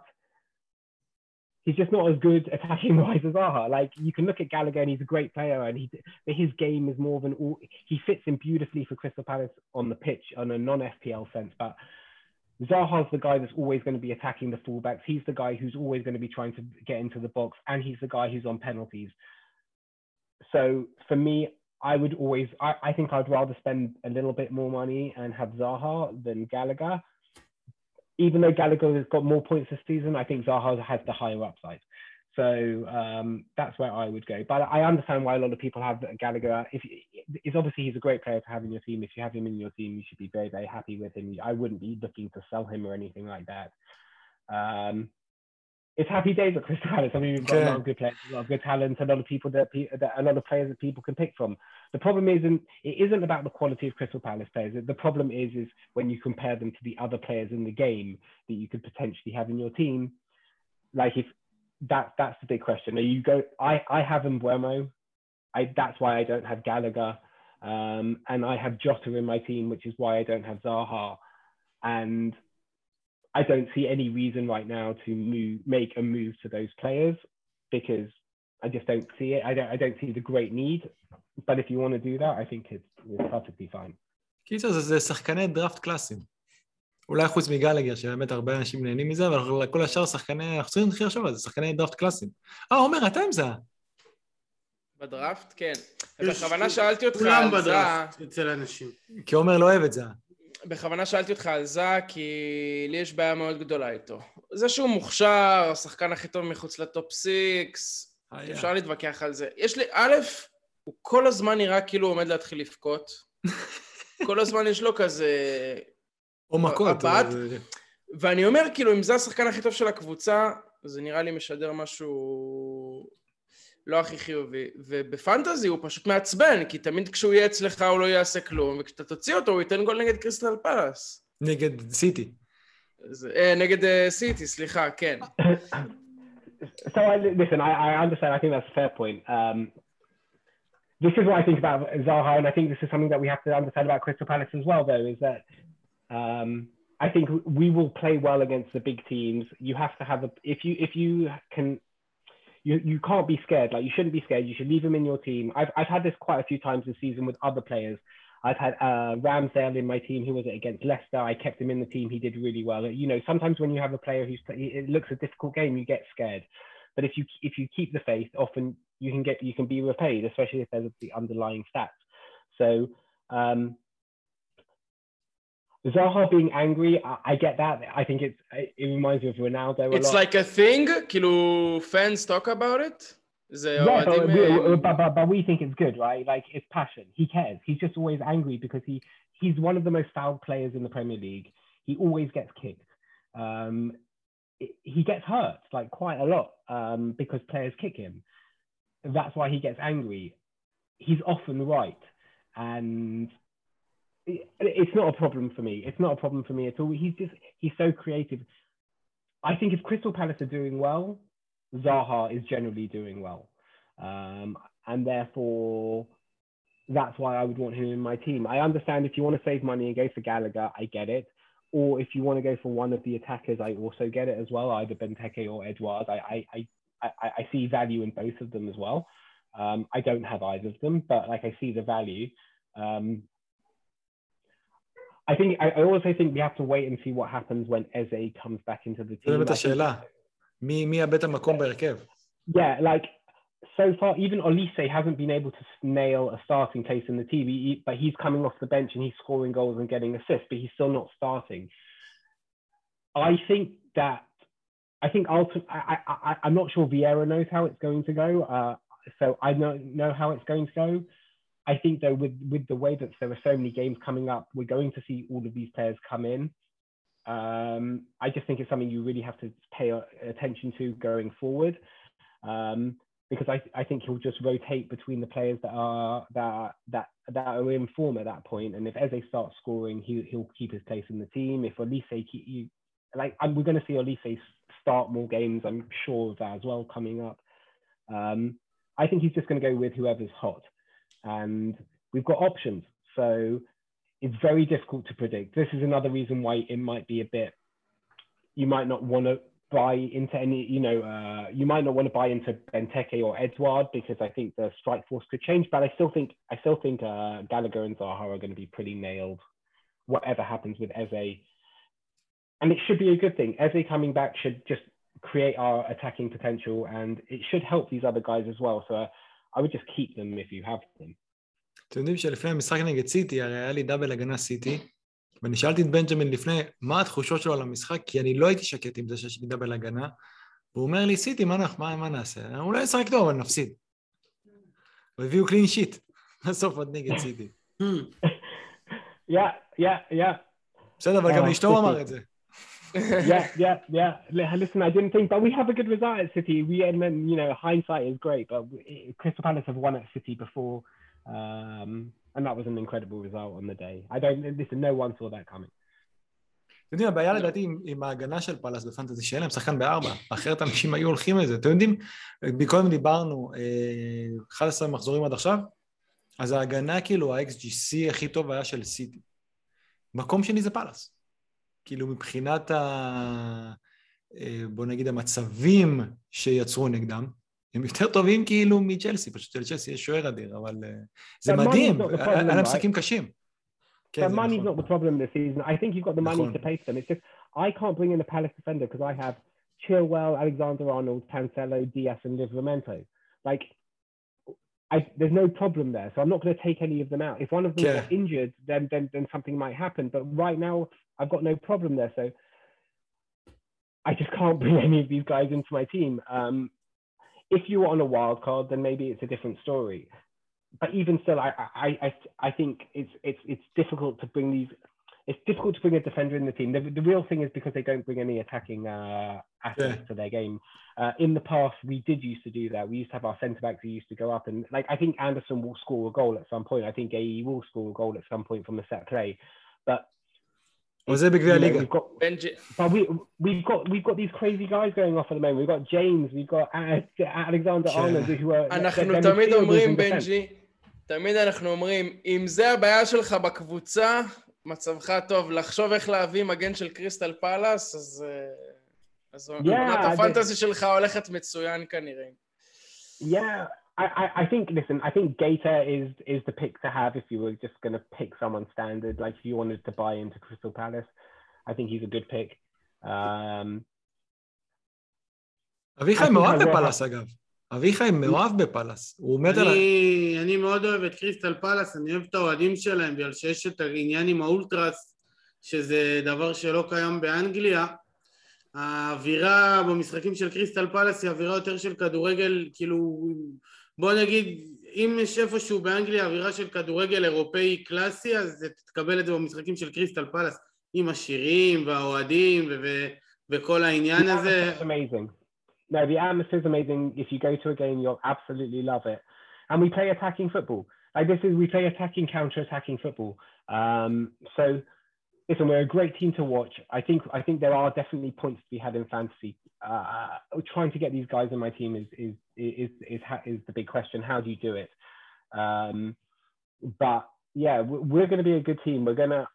he's just not as good attacking wise as Zaha. Like you can look at Gallagher and he's a great player and he his game is more than all he fits in beautifully for Crystal Palace on the pitch on a non-FPL sense. But Zaha's the guy that's always going to be attacking the fullbacks. He's the guy who's always going to be trying to get into the box, and he's the guy who's on penalties. So for me, I would always, I, I think I'd rather spend a little bit more money and have Zaha than Gallagher. Even though Gallagher has got more points this season, I think Zaha has the higher upside. So um, that's where I would go. But I understand why a lot of people have Gallagher. If it's obviously he's a great player to have in your team. If you have him in your team, you should be very very happy with him. I wouldn't be looking to sell him or anything like that. Um, it's happy days at Crystal Palace. I mean, we've got a lot of good players, a lot of good talent, a lot of people that, that a lot of players that people can pick from. The problem isn't it isn't about the quality of Crystal Palace players. The problem is is when you compare them to the other players in the game that you could potentially have in your team. Like if that that's the big question. Are you go? I I have Mbeumo. I that's why I don't have Gallagher, um, and I have Jota in my team, which is why I don't have Zaha, and I don't see any reason right now to move make a move to those players because I just don't see it. I don't I don't see the great need. But if you want to do that, I think it's, it's perfectly fine. קיצר זה שחקני דראפט קלאסיים. אולי חוץ מגלגר, שבאמת הרבה אנשים נהנים מזה, אבל כל השאר שחקני, אנחנו צריכים להתחיל לחשוב על זה, שחקני דראפט קלאסיים. אה, עומר, אתה עם זה. בדראפט? כן. בכוונה שאלתי אותך על כולם זה... בדראפט אצל אנשים. כי עומר לא אוהב את זה. בכוונה שאלתי אותך על זה, כי לי יש בעיה מאוד גדולה איתו. זה שהוא מוכשר, השחקן הכי טוב מחוץ ל top six, היה. אפשר להתווכח על זה. יש לי, א', הוא כל הזמן נראה כאילו הוא עומד להתחיל לבכות. כל הזמן יש לו כזה... או מכות. הבעת- זה- ואני אומר, כאילו, אם זה השחקן הכי טוב של הקבוצה, זה נראה לי משדר משהו לא הכי חיובי. ובפנטזי הוא פשוט מעצבן, כי תמיד כשהוא יהיה אצלך הוא לא יעשה כלום, וכשאתה תוציא אותו הוא ייתן גול נגד קריסטל פלאס. נגד סיטי. זה- אה, נגד אה, סיטי, סליחה, כן. so I listen. I, I understand. I think that's a fair point. Um, this is what I think about Zaha, and I think this is something that we have to understand about Crystal Palace as well. Though, is that um, I think we will play well against the big teams. You have to have a if you if you can. You, you can't be scared. Like you shouldn't be scared. You should leave him in your team. I've, I've had this quite a few times this season with other players. I've had uh, Ramsdale in my team. Who was it against Leicester? I kept him in the team. He did really well. You know, sometimes when you have a player who's it looks a difficult game, you get scared. But if you if you keep the faith, often you can get you can be repaid, especially if there's the underlying stats. So um, Zaha being angry, I, I, get that. I think it's it reminds me of Ronaldo. it's lot. like a thing. Kilo fans talk about it. Yeah, but, we, but, but, but we think it's good, right? Like it's passion. He cares. He's just always angry because he he's one of the most fouled players in the Premier League. He always gets kicked. Um, it, he gets hurt like quite a lot um, because players kick him. That's why he gets angry. He's often right, and it's not a problem for me. It's not a problem for me at all. He's just he's so creative. I think if Crystal Palace are doing well, Zaha is generally doing well. Um, and therefore, that's why I would want him in my team. I understand if you want to save money and go for Gallagher, I get it. Or if you want to go for one of the attackers, I also get it as well, either Benteke or Edouard. I, I, I, I, see value in both of them as well. Um, I don't have either of them, but like I see the value. Um, I think I, I also think we have to wait and see what happens when Eze comes back into the זו team. באמת I think- השאלה. מי מי יאבד את המקום בהרכב? yeah, like so far, even Olise hasn't been able to nail a starting place in the team, he, but he's coming off the bench and he's scoring goals and getting assists, but he's still not starting. I think that I think ultimately, I, I, I, I'm not sure Vieira knows how it's going to go, uh, so I don't know how it's going to go. I think though, with with the way that there are so many games coming up, we're going to see all of these players come in. Um, I just think it's something you really have to pay attention to going forward, um, because I, I think he'll just rotate between the players that are that that that are in form at that point. And if Eze starts scoring, he he'll keep his place in the team. If Olise keep you like, and we're going to see Olise start more games. I'm sure of that as well coming up. Um, I think he's just going to go with whoever's hot, and we've got options. So it's very difficult to predict. This is another reason why it might be a bit. You might not want to buy into any. You know, uh, you might not want to buy into Benteke or Edward because I think the strike force could change. But I still think I still think uh, Gallagher and Zaha are going to be pretty nailed. Whatever happens with Eze, and it should be a good thing. Eze coming back should just create our attacking potential, and it should help these other guys as well. So uh, I would just keep them if you have them. אתם יודעים שלפני המשחק נגד סיטי, הרי היה לי דאבל הגנה סיטי, ואני שאלתי את בנג'מין לפני, מה התחושות שלו על המשחק, כי אני לא הייתי שקט עם זה שיש לי דאבל הגנה, והוא אומר לי, סיטי, מה, מה, מה נעשה? אולי נשחק טוב, אבל נפסיד. והביאו קלין שיט, בסוף עוד נגד סיטי. Yeah, yeah, yeah. בסדר, אבל גם לאשתו הוא סיטי. אמר את זה. Yeah, yeah, yeah. Li- Listen, I didn't think, but we have a good result at City. We and then you know hindsight is great, but Crystal Palace have won at City before, um, and that was an incredible result on the day. I don't listen. No one saw that coming. אתם יודעים, הבעיה לדעתי עם, עם ההגנה של פאלאס בפנטזי, שאין להם שחקן בארבע, אחרת אנשים היו הולכים לזה. אתם יודעים, מקודם דיברנו, אה, 11 מחזורים עד עכשיו, אז ההגנה, כאילו, ה-XGC הכי טוב היה של סיטי. מקום שני זה פאלאס. כאילו, מבחינת ה... אה, בוא נגיד המצבים שיצרו נגדם, הם יותר טובים כאילו מצ'לסי, פשוט שלצ'לסי יש שוער אדיר, אבל אה, זה But money's מדהים, not the problem, היה להם right? משחקים קשים. כן, but זה money's נכון. not the problem this season. I think you've got the money נכון. to pay for them. It's just I can't bring in a Palace defender because I have Chilwell, Alexander Arnold, Cancelo, Diaz, and Livramento. Like, I, there's no problem there, so I'm not going to take any of them out. If one of them Yeah. got injured, then then then something might happen. But right now, I've got no problem there, so I just can't bring any of these guys into my team. Um, if you were on a wild card, then maybe it's a different story. But even still, I I I, I think it's it's it's difficult to bring these. It's difficult to bring a defender in the team. The, the real thing is because they don't bring any attacking uh, assets Yeah. to their game. Uh, in the past, we did used to do that. We used to have our centre backs who used to go up and like I think Anderson will score a goal at some point. I think AE will score a goal at some point from a set play. But בגביע you know, הליגה. we've got בנג'י, but we we've got we've got these crazy guys going off at the moment. We've got James, we've got uh, Alexander Yeah. Arnold, who are אנחנו תמיד אומרים. בנג'י, תמיד אנחנו אומרים, אם זה הבעיה שלך בקבוצה, מצבך טוב. לחשוב איך להביא מגן של קריסטל פאלאס, אז... אה, אז I הפנטזי שלך הולכת מצוין כנראה. Yeah, I, I, I think listen, I think Gator is is the pick to have if you were just going to pick someone standard. Like if you wanted to buy into Crystal Palace, I think he's a good pick. Um, אביחי I think מאוהב I will בפאלאס אגב. אביחי מאוהב בפאלאס. הוא מת על ה... אני, אני מאוד אוהב את קריסטל פלאס, אני אוהב את האוהדים שלהם, בגלל שיש את העניין עם האולטרס, שזה דבר שלא קיים באנגליה. האווירה במשחקים של קריסטל פלאס היא אווירה יותר של כדורגל, כאילו, בוא נגיד, אם יש איפשהו באנגליה אווירה של כדורגל אירופאי קלאסי, אז תקבל את זה במשחקים של קריסטל פלאס, עם השירים והאוהדים ו- ו- וכל העניין the הזה. atmosphere's amazing. No, the atmosphere's amazing. If you go to a game, you'll absolutely love it. And we play attacking football. Like this is we play attacking, counter-attacking football. Um, so listen, we're a great team to watch. I think I think there are definitely points to be had in fantasy. Uh, uh, trying to get these guys in my team is is is is, is, is the big question. How do you do it? Um, but yeah, we're going to be a good team. We're going to.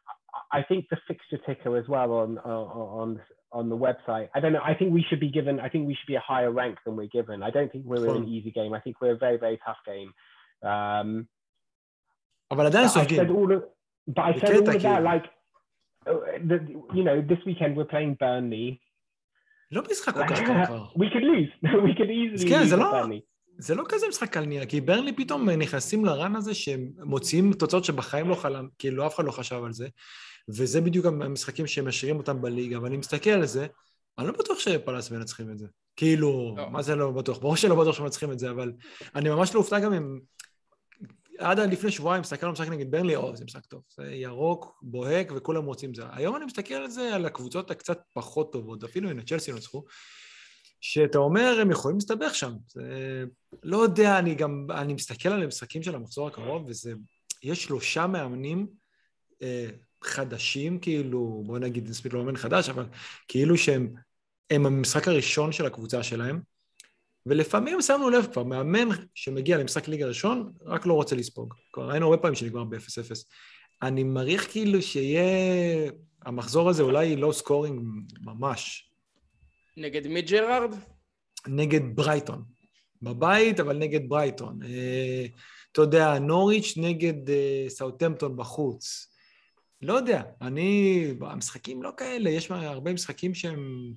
I think the fixture ticker as well on on on the website. I don't know. I think we should be given. I think we should be a higher rank than we're given. I don't think we're in an hmm. easy game. I think we're a very very tough game. Um, ah, but I said all of, but I said all of that like uh, the, you know this weekend we're playing Burnley לא משחק כל כך טוב כבר. we could lose. we could easily כן, lose זה לא-. זה לא כזה משחק קל נראה, כי ברנלי פתאום נכנסים לרן הזה שהם מוציאים תוצאות שבחיים לא חלם, כאילו אף אחד לא חשב על זה, וזה בדיוק המשחקים שהם משאירים אותם בליגה, ואני מסתכל על זה, אני לא בטוח שפלאס מנצחים את זה. כאילו, לא. מה זה לא בטוח? ברור שלא בטוח שמנצחים את זה, אבל אני ממש לא אופתע גם אם... עד לפני שבועיים הסתכלנו במשחק נגד ברנלי, או, זה משחק טוב. זה ירוק, בוהק, וכולם רוצים זה. היום אני מסתכל על זה, על הקבוצות הקצת פחות טובות, אפילו הנה צ'לסי נצחו, שאתה אומר, הם יכולים להסתבך שם. זה... לא יודע, אני גם, אני מסתכל על המשחקים של המחזור הקרוב, וזה, יש שלושה מאמנים אה, חדשים, כאילו, בוא נגיד, נספיק לא מאמן חדש, אבל כאילו שהם הם המשחק הראשון של הקבוצה שלהם, ולפעמים שמנו לב כבר, מאמן שמגיע למשחק ליגה ראשון, רק לא רוצה לספוג. כבר ראינו הרבה פעמים שנגמר ב-0-0. אני מעריך כאילו שיהיה... המחזור הזה אולי low scoring ממש. נגד מי ג'רארד? נגד ברייטון. בבית, אבל נגד ברייטון. אה, אתה יודע, נוריץ' נגד אה, סאוטמפטון בחוץ. לא יודע, אני... המשחקים לא כאלה, יש הרבה משחקים שהם...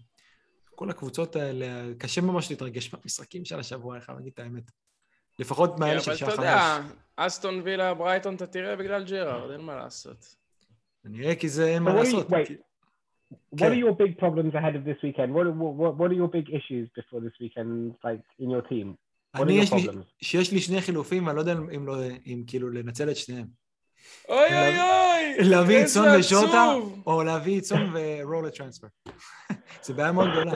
כל הקבוצות האלה, קשה ממש להתרגש מהמשחקים של השבוע, אני חייב להגיד את האמת. לפחות מהאלה של שעה חמש. אבל אתה יודע, אסטון וילה, ברייטון, אתה תראה בגלל ג'רארד, אין מה לעשות. נראה כי זה אין מה לעשות. What are your big problems ahead of this weekend? What, what, what are your big issues before this weekend, like in your team? אני, יש לי, שיש לי שני חילופים, אני לא יודע אם, לא, אם כאילו לנצל את שניהם. אוי אוי אוי! להביא את סון וז'וטה, או להביא את סון ו roll the transfer. זה בעיה מאוד גדולה.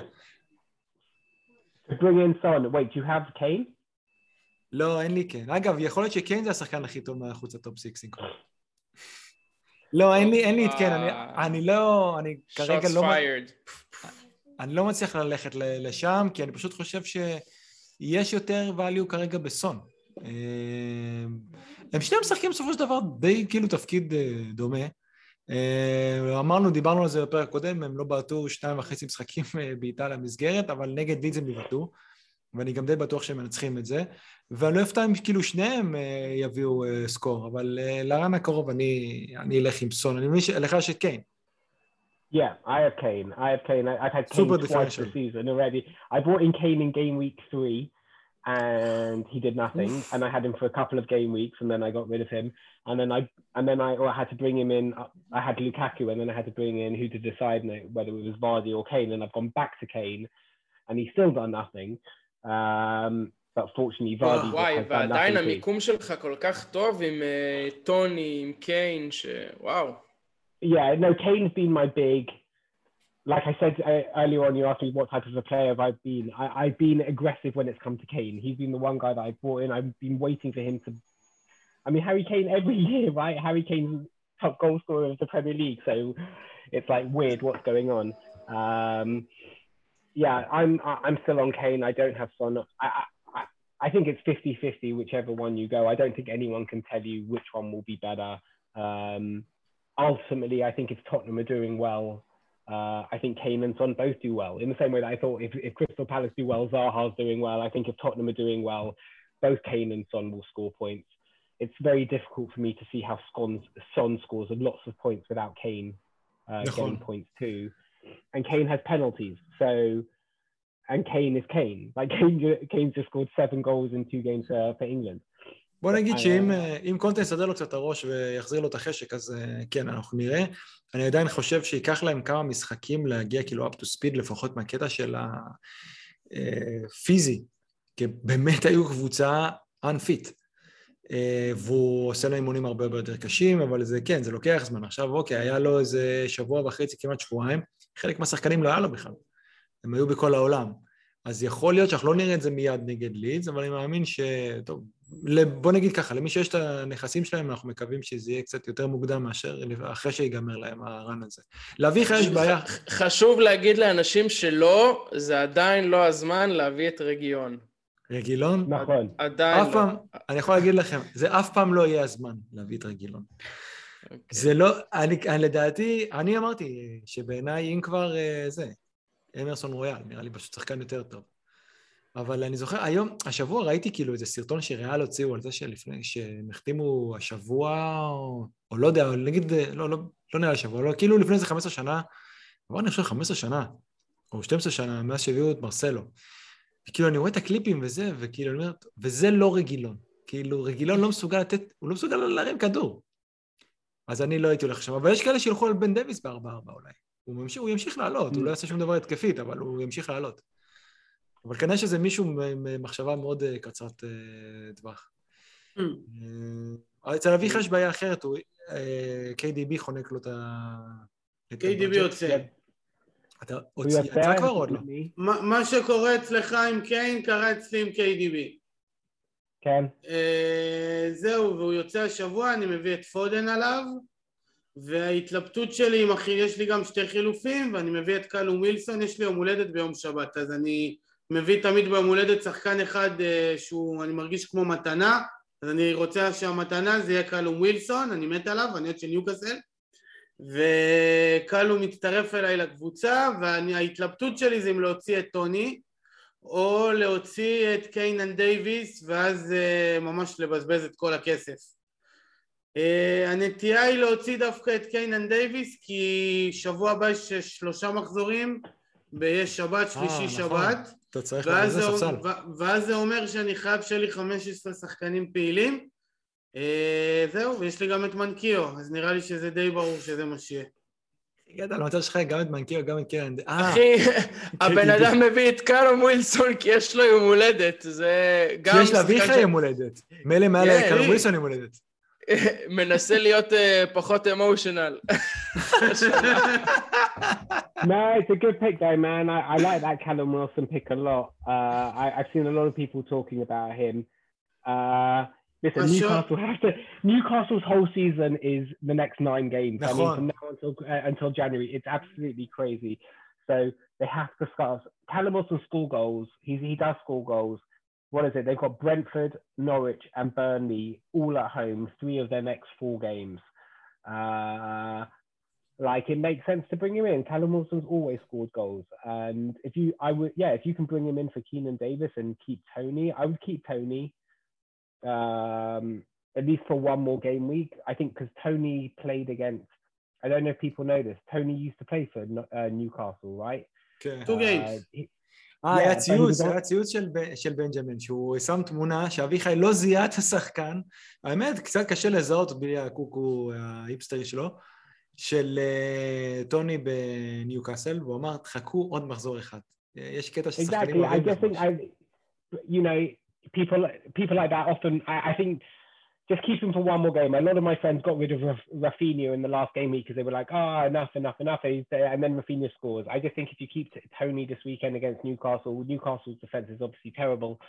To bring in Son, wait, do you have Kane? לא, אין לי קיין. אגב, יכול להיות שקיין זה השחקן הכי טוב מהחוץ הטופ סיקסינג כבר. לא, אין לי, אין לי את קיין, אני, אני לא, אני כרגע לא... אני לא מצליח ללכת לשם, כי אני פשוט חושב שיש יותר value כרגע בסון. אה, הם שניהם משחקים בסופו של דבר די כאילו תפקיד אה, דומה. אה, אמרנו, דיברנו על זה בפרק קודם, הם לא בעטו שניים וחצי משחקים בעיטה למסגרת, אבל נגד לידס הם יבעטו, ואני גם די בטוח שהם מנצחים את זה. ואני לא אפתע אם כאילו שניהם יביאו סקור, אבל לרן הקרוב אני, אני אלך עם סון. אני מבין שלך יש את קיין. Yeah, I have Kane. I have Kane. I've had Kane twice this season already. I brought in Kane in game week three. and he did nothing. and I had him for a couple of game weeks, and then I got rid of him. And then I and then I, I had to bring him in. I had Lukaku, and then I had to bring in who to decide whether it was Vardy or Kane. And I've gone back to Kane, and he's still done nothing. Um, but fortunately, Vardy oh, וואי, ועדיין המיקום שלך כל כך טוב עם טוני, עם קיין, שוואו. Yeah, no, Kane's been my big like I said uh, earlier on, you asked me what type of a player have I been. I, have been aggressive when it's come to Kane. He's been the one guy that I brought in. I've been waiting for him to. I mean, Harry Kane every year, right? Harry Kane's top goal scorer of the Premier League, so it's like weird what's going on. Um, yeah, I'm I'm still on Kane. I don't have Son. I, I, I think it's 50-50, whichever one you go. I don't think anyone can tell you which one will be better. Um, ultimately, I think if Tottenham are doing well, uh, I think Kane and Son both do well. In the same way that I thought if, if Crystal Palace do well, Zaha's doing well. I think if Tottenham are doing well, both Kane and Son will score points. It's very difficult for me to see how Son, Son scores lots of points without Kane uh, getting points too. And Kane has penalties. So, and Kane is Kane. Like Kane, Kane just scored seven goals in two games uh, for England. בוא נגיד שאם קונטה יסדר לו קצת את הראש ויחזיר לו את החשק, אז כן, אנחנו נראה. אני עדיין חושב שייקח להם כמה משחקים להגיע כאילו up to speed, לפחות מהקטע של הפיזי, כי באמת היו קבוצה unfit. והוא עושה להם אימונים הרבה הרבה יותר קשים, אבל זה כן, זה לוקח זמן. עכשיו, אוקיי, היה לו איזה שבוע וחצי, כמעט שבועיים, חלק מהשחקנים לא היה לו בכלל. הם היו בכל העולם. אז יכול להיות שאנחנו לא נראה את זה מיד נגד לידס, אבל אני מאמין ש... טוב, בוא נגיד ככה, למי שיש את הנכסים שלהם, אנחנו מקווים שזה יהיה קצת יותר מוקדם מאשר אחרי שיגמר להם הרן הזה. לאביך יש בעיה. חשוב להגיד לאנשים שלא, זה עדיין לא הזמן להביא את רגיון. רגילון? נכון. עדיין לא. פעם, אני יכול להגיד לכם, זה אף פעם לא יהיה הזמן להביא את רגילון. Okay. אוקיי. זה לא, אני, אני לדעתי, אני אמרתי שבעיניי אם כבר אה, זה, אמרסון רויאל, נראה לי פשוט שחקן יותר טוב. אבל אני זוכר, היום, השבוע ראיתי כאילו איזה סרטון שריאל הוציאו על זה שלפני, שהם החתימו השבוע, או, או לא יודע, נגיד, לא, לא, לא נראה השבוע, לא, כאילו לפני איזה 15 שנה, אבל אני חושב 15 שנה, או 12 שנה, מאז שהביאו את מרסלו. וכאילו אני רואה את הקליפים וזה, וכאילו אני אומר, וזה לא רגילון. כאילו רגילון לא מסוגל לתת, הוא לא מסוגל להרים כדור. אז אני לא הייתי הולך לשם, אבל יש כאלה שילכו על בן דוויס בארבע-ארבע אולי. הוא, ממשיך, הוא ימשיך לעלות, הוא לא יעשה שום דבר התקפית, אבל הוא ימשיך לעלות. אבל כנראה שזה מישהו עם מחשבה מאוד אה, קצרת אה, טווח. Mm. אה, אצל אביך יש בעיה אחרת, הוא KDB חונק לו את ה... KDB יוצא. אתה יצא כבר או לא? מה שקורה אצלך עם קיין קרה אצלי עם KDB. כן. זהו, והוא יוצא השבוע, אני מביא את פודן עליו. וההתלבטות שלי עם אחי, יש לי גם שתי חילופים ואני מביא את קלום ווילסון, יש לי יום הולדת ביום שבת אז אני מביא תמיד ביום הולדת שחקן אחד אה, שהוא, אני מרגיש כמו מתנה אז אני רוצה שהמתנה זה יהיה קלום ווילסון, אני מת עליו, אני עוד של ניוקאסל, וקלום מצטרף אליי לקבוצה, וההתלבטות שלי זה אם להוציא את טוני, או להוציא את קיינן דייוויס, ואז אה, ממש לבזבז את כל הכסף. אה, הנטייה היא להוציא דווקא את קיינן דייוויס, כי שבוע הבא יש שלושה מחזורים, ויש שבת, שלישי, אה, נכון. אתה צריך זה, ספסל. ואז זה אומר שאני חייב שיהיה לי 15 שחקנים פעילים. אה, זהו, ויש לי גם את מנקיו, אז נראה לי שזה די ברור שזה מה שיהיה. הגעת למצב שלך גם את מנקיו, גם את קרן. אה, אחי, הבן אדם מביא את קלום ווילסון כי יש לו יום הולדת, זה גם... כי יש לאביך יום הולדת. מילא מעל כן, לי. ווילסון יום הולדת. מנסה להיות אה, פחות אמושיונל. No, it's a good pick though, man. I, I like that Callum Wilson pick a lot. Uh, I, I've seen a lot of people talking about him. Uh, listen, Uh, sure. Newcastle has to. Newcastle's whole season is the next nine games. I mean, נכון. from now until uh, until January, it's absolutely crazy. So they have to start. Callum Wilson score goals. He he does score goals. what is it? They've got Brentford, Norwich, and Burnley all at home, three of their next four games. Uh, like it makes sense to bring him in. Callum Wilson's always scored goals, and if you, I would, yeah, if you can bring him in for Keenan Davis and keep Tony, I would keep Tony, um, at least for one more game week. I think because Tony played against, I don't know if people know this, Tony used to play for uh, Newcastle, right? Okay. Two games. Uh, he, היה Yeah, ציוץ, היה ציוץ של של בנג'מין, שהוא שם תמונה שאביחי לא זיהה את השחקן, האמת, קצת קשה לזהות בלי הקוקו ההיפסטרי שלו, של אה, טוני בניוקאסל, והוא אמר, תחכו עוד מחזור אחד. אה, יש קטע ששחקנים exactly. I think. I, you know, people people like that often. I, I think just keep him for one more game. A lot of my friends got rid of Raf- Rafinha in the last game week because they were like, oh, enough, enough, enough, and then Rafinha scores. I just think if you keep t- Tony this weekend against Newcastle, Newcastle's defense is obviously terrible.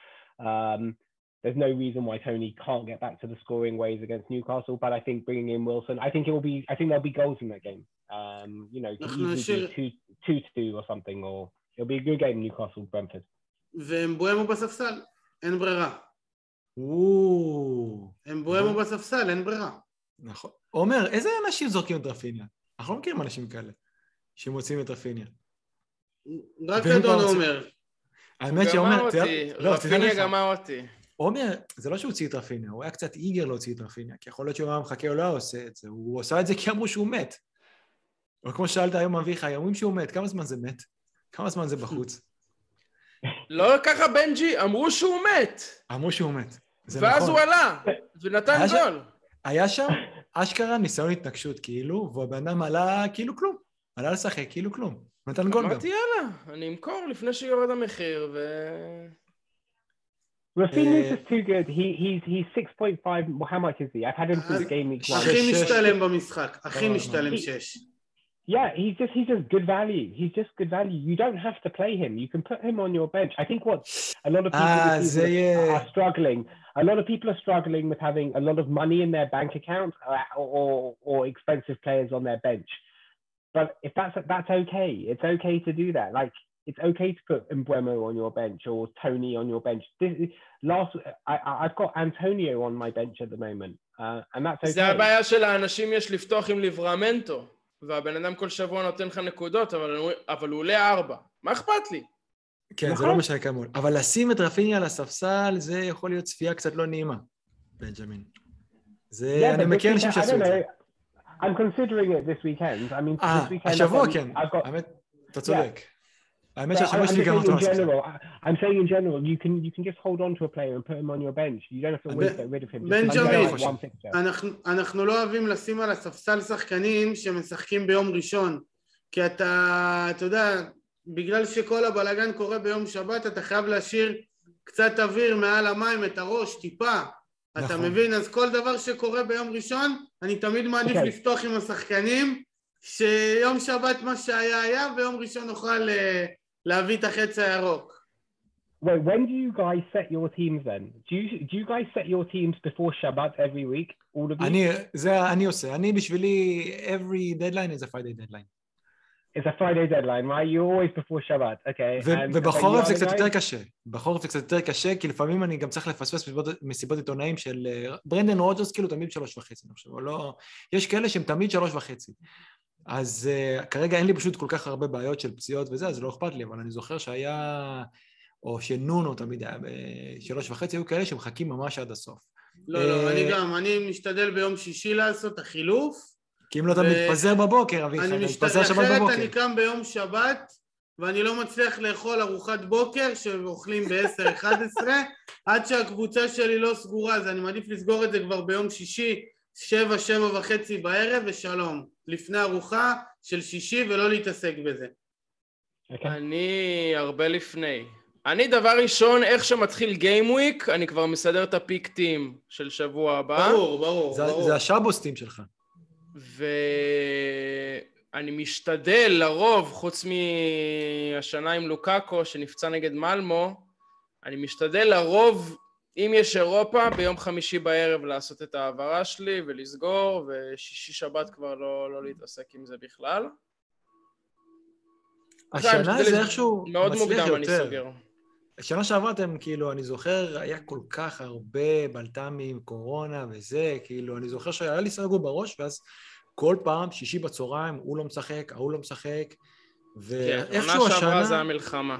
Um, there's no reason why Tony can't get back to the scoring ways against Newcastle, but I think bringing in Wilson, I think it will be. I think there'll be goals in that game. Um, you know, it could אנחנו easily נשאיר- be two, two, two or something, or it'll be a good game, Newcastle Brentford. ואמבואמו בספסל, אין ברירה. או, אמבואמו בספסל, אין ברירה. נכון. עומר, איזה אנשים זורקים את רפיניה? אנחנו לא מכירים אנשים כאלה שמוצאים את רפיניה. רק אדון עומר. האמת שעומר... לא, רפיניה גמר אותי. עומר, זה לא שהוא הוציא את רפיניה, הוא היה קצת איגר להוציא את רפיניה, כי יכול להיות שהוא היה מחכה או לא היה עושה את זה, הוא עשה את זה כי אמרו שהוא מת. או כמו ששאלת היום אביחי, אומרים שהוא מת, כמה זמן זה מת? כמה זמן זה בחוץ? לא ככה בנג'י, אמרו שהוא מת. אמרו שהוא מת. זה ואז נכון. הוא עלה, ונתן היה ש- גול. היה שם אשכרה ניסיון התנגשות כאילו, והבן אדם עלה כאילו כלום. עלה לשחק כאילו כלום. נתן גול גם. אמרתי יאללה, אני אמכור לפני שיורד המחיר, ו... Rafinha's Uh, just too good. He he's he's six point five. Well, how much is he? I've had him since Uh, game week one. הכי. משתלם במשחק, הכי לא, משתלם לא. שש. Yeah, he's just he's just good value. He's just good value. You don't have to play him. You can put him on your bench. I think what a lot of people Ah, uh, are struggling. A lot of people are struggling with having a lot of money in their bank account uh, or or expensive players on their bench. But if that's that's okay. It's okay to do that. Like it's okay to put Mbuemo on your bench or Tony on your bench. This last I I- I've got Antonio on my bench at the moment, uh, and that's okay. זה הבעיה של האנשים יש לפתוח עם ליברמנטו, והבן אדם כל שבוע נותן לך נקודות, אבל הוא, אבל הוא עולה ארבע. מה אכפת לי? כן, זה נכון. לא משנה כמוהו. אבל לשים את רפיניה על הספסל, זה יכול להיות צפייה קצת לא נעימה, בנג'מין. זה, Yeah, אני מכיר אנשים שעשו את זה. I'm considering it this weekend. I mean, אה, this weekend השבוע כן. I've got. האמת, אתה צודק. האמת שהשבוע I'm שלי גם saying אותו in הספסל. general. I- I'm saying in general, you can you can just hold on to a player and put him on your bench. You don't have to always get rid of him. אנחנו, אנחנו לא אוהבים לשים על הספסל שחקנים שמשחקים ביום ראשון כי אתה, אתה יודע, בגלל שכל הבלגן קורה ביום שבת אתה חייב להשאיר קצת אוויר מעל המים, את הראש, טיפה אתה נכון. מבין? אז כל דבר שקורה ביום ראשון אני תמיד מעדיף כן. לפתוח עם השחקנים שיום שבת מה שהיה היה ויום ראשון נוכל אה, להביא את החץ הירוק Wait, when do you guys set your teams then? Do you do you guys set your teams before Shabbat every week? All of you? אני, זה אני עושה. אני בשבילי, every deadline is a Friday deadline. It's a Friday deadline, right? You're always before Shabbat, okay? ו- ובחורף זה קצת יותר קשה. בחורף זה קצת יותר קשה, כי לפעמים אני גם צריך לפספס מסיבות, עיתונאים של אה, ברנדן רוג'רס, כאילו תמיד שלוש וחצי, אני חושב, או לא... יש כאלה שהם תמיד שלוש וחצי. אז uh, כרגע אין לי פשוט כל כך הרבה בעיות של פציעות וזה, אז לא אכפת לי, אבל אני זוכר שהיה... או שנונו תמיד היה בשלוש וחצי, היו כאלה שמחכים ממש עד הסוף. לא, לא, אה, אני גם, אני משתדל ביום שישי לעשות את החילוף. כי אם לא אתה מתפזר בבוקר, אביחי, אתה אני מתפזר שבת אחרת בבוקר. אני קם ביום שבת ואני לא מצליח לאכול ארוחת בוקר שאוכלים ב-10-11 עד שהקבוצה שלי לא סגורה, אז אני מעדיף לסגור את זה כבר ביום שישי, שבע, שבע וחצי בערב ושלום. לפני ארוחה של שישי ולא להתעסק בזה. Okay. אני הרבה לפני. אני דבר ראשון, איך שמתחיל גיים וויק, אני כבר מסדר את הפיק טים של שבוע הבא. ברור, ברור, זה- ברור. זה השאבוסטים שלך. ואני משתדל לרוב, חוץ מהשנה עם לוקאקו שנפצע נגד מלמו, אני משתדל לרוב, אם יש אירופה, ביום חמישי בערב לעשות את ההעברה שלי ולסגור, ושישי שבת כבר לא, לא להתעסק עם זה בכלל. השנה זה איכשהו מאוד מוקדם אני יותר. סוגר. שנה שעברה אתם, כאילו, אני זוכר, היה כל כך הרבה בלת"מים, קורונה וזה, כאילו, אני זוכר שהיה לי סגור בראש, ואז כל פעם, שישי בצהריים, הוא לא משחק, ההוא לא משחק, כן, ואיכשהו עונה שעברה השנה... זה המלחמה.